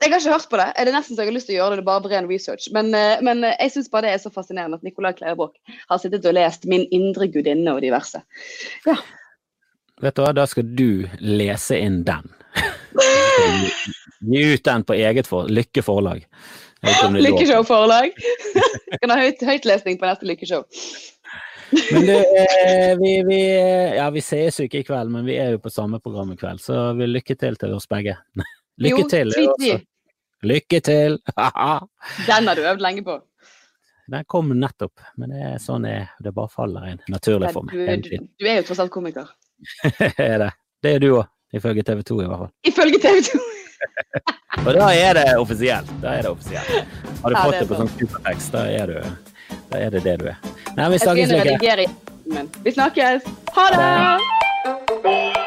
jeg har ikke hørt på det. Er det nesten så jeg har lyst til å gjøre det, det er bare ren research. Men, eh, men eh, jeg syns bare det er så fascinerende at Nicolai Klevebrok har sittet og lest 'Min indre gudinne' og diverse. Ja. Vet du hva, da skal du lese inn den. Gi ut den på eget for, Lykke forlag. Lykkeshow-forlag. kan ha høyt, høytlesning på neste Lykkeshow. Men du, eh, vi, vi, ja, vi sees jo ikke i kveld, men vi er jo på samme program i kveld, så vi lykke til til oss begge. Lykke jo, til. Lykke til! Den har du øvd lenge på. Den kom nettopp, men det er sånn er, det bare faller inn naturlig for meg. Du, du, er jo tross alt komiker. er det. Det er du òg, ifølge TV 2 i hvert fall. Ifølge TV 2! Og da er det offisielt. Da er det offisielt. Har du ja, fått det, på sånn supertekst, da er, du, da er det det du er. Nei, vi snakkes, Lykke. Vi snakkes. Ha det!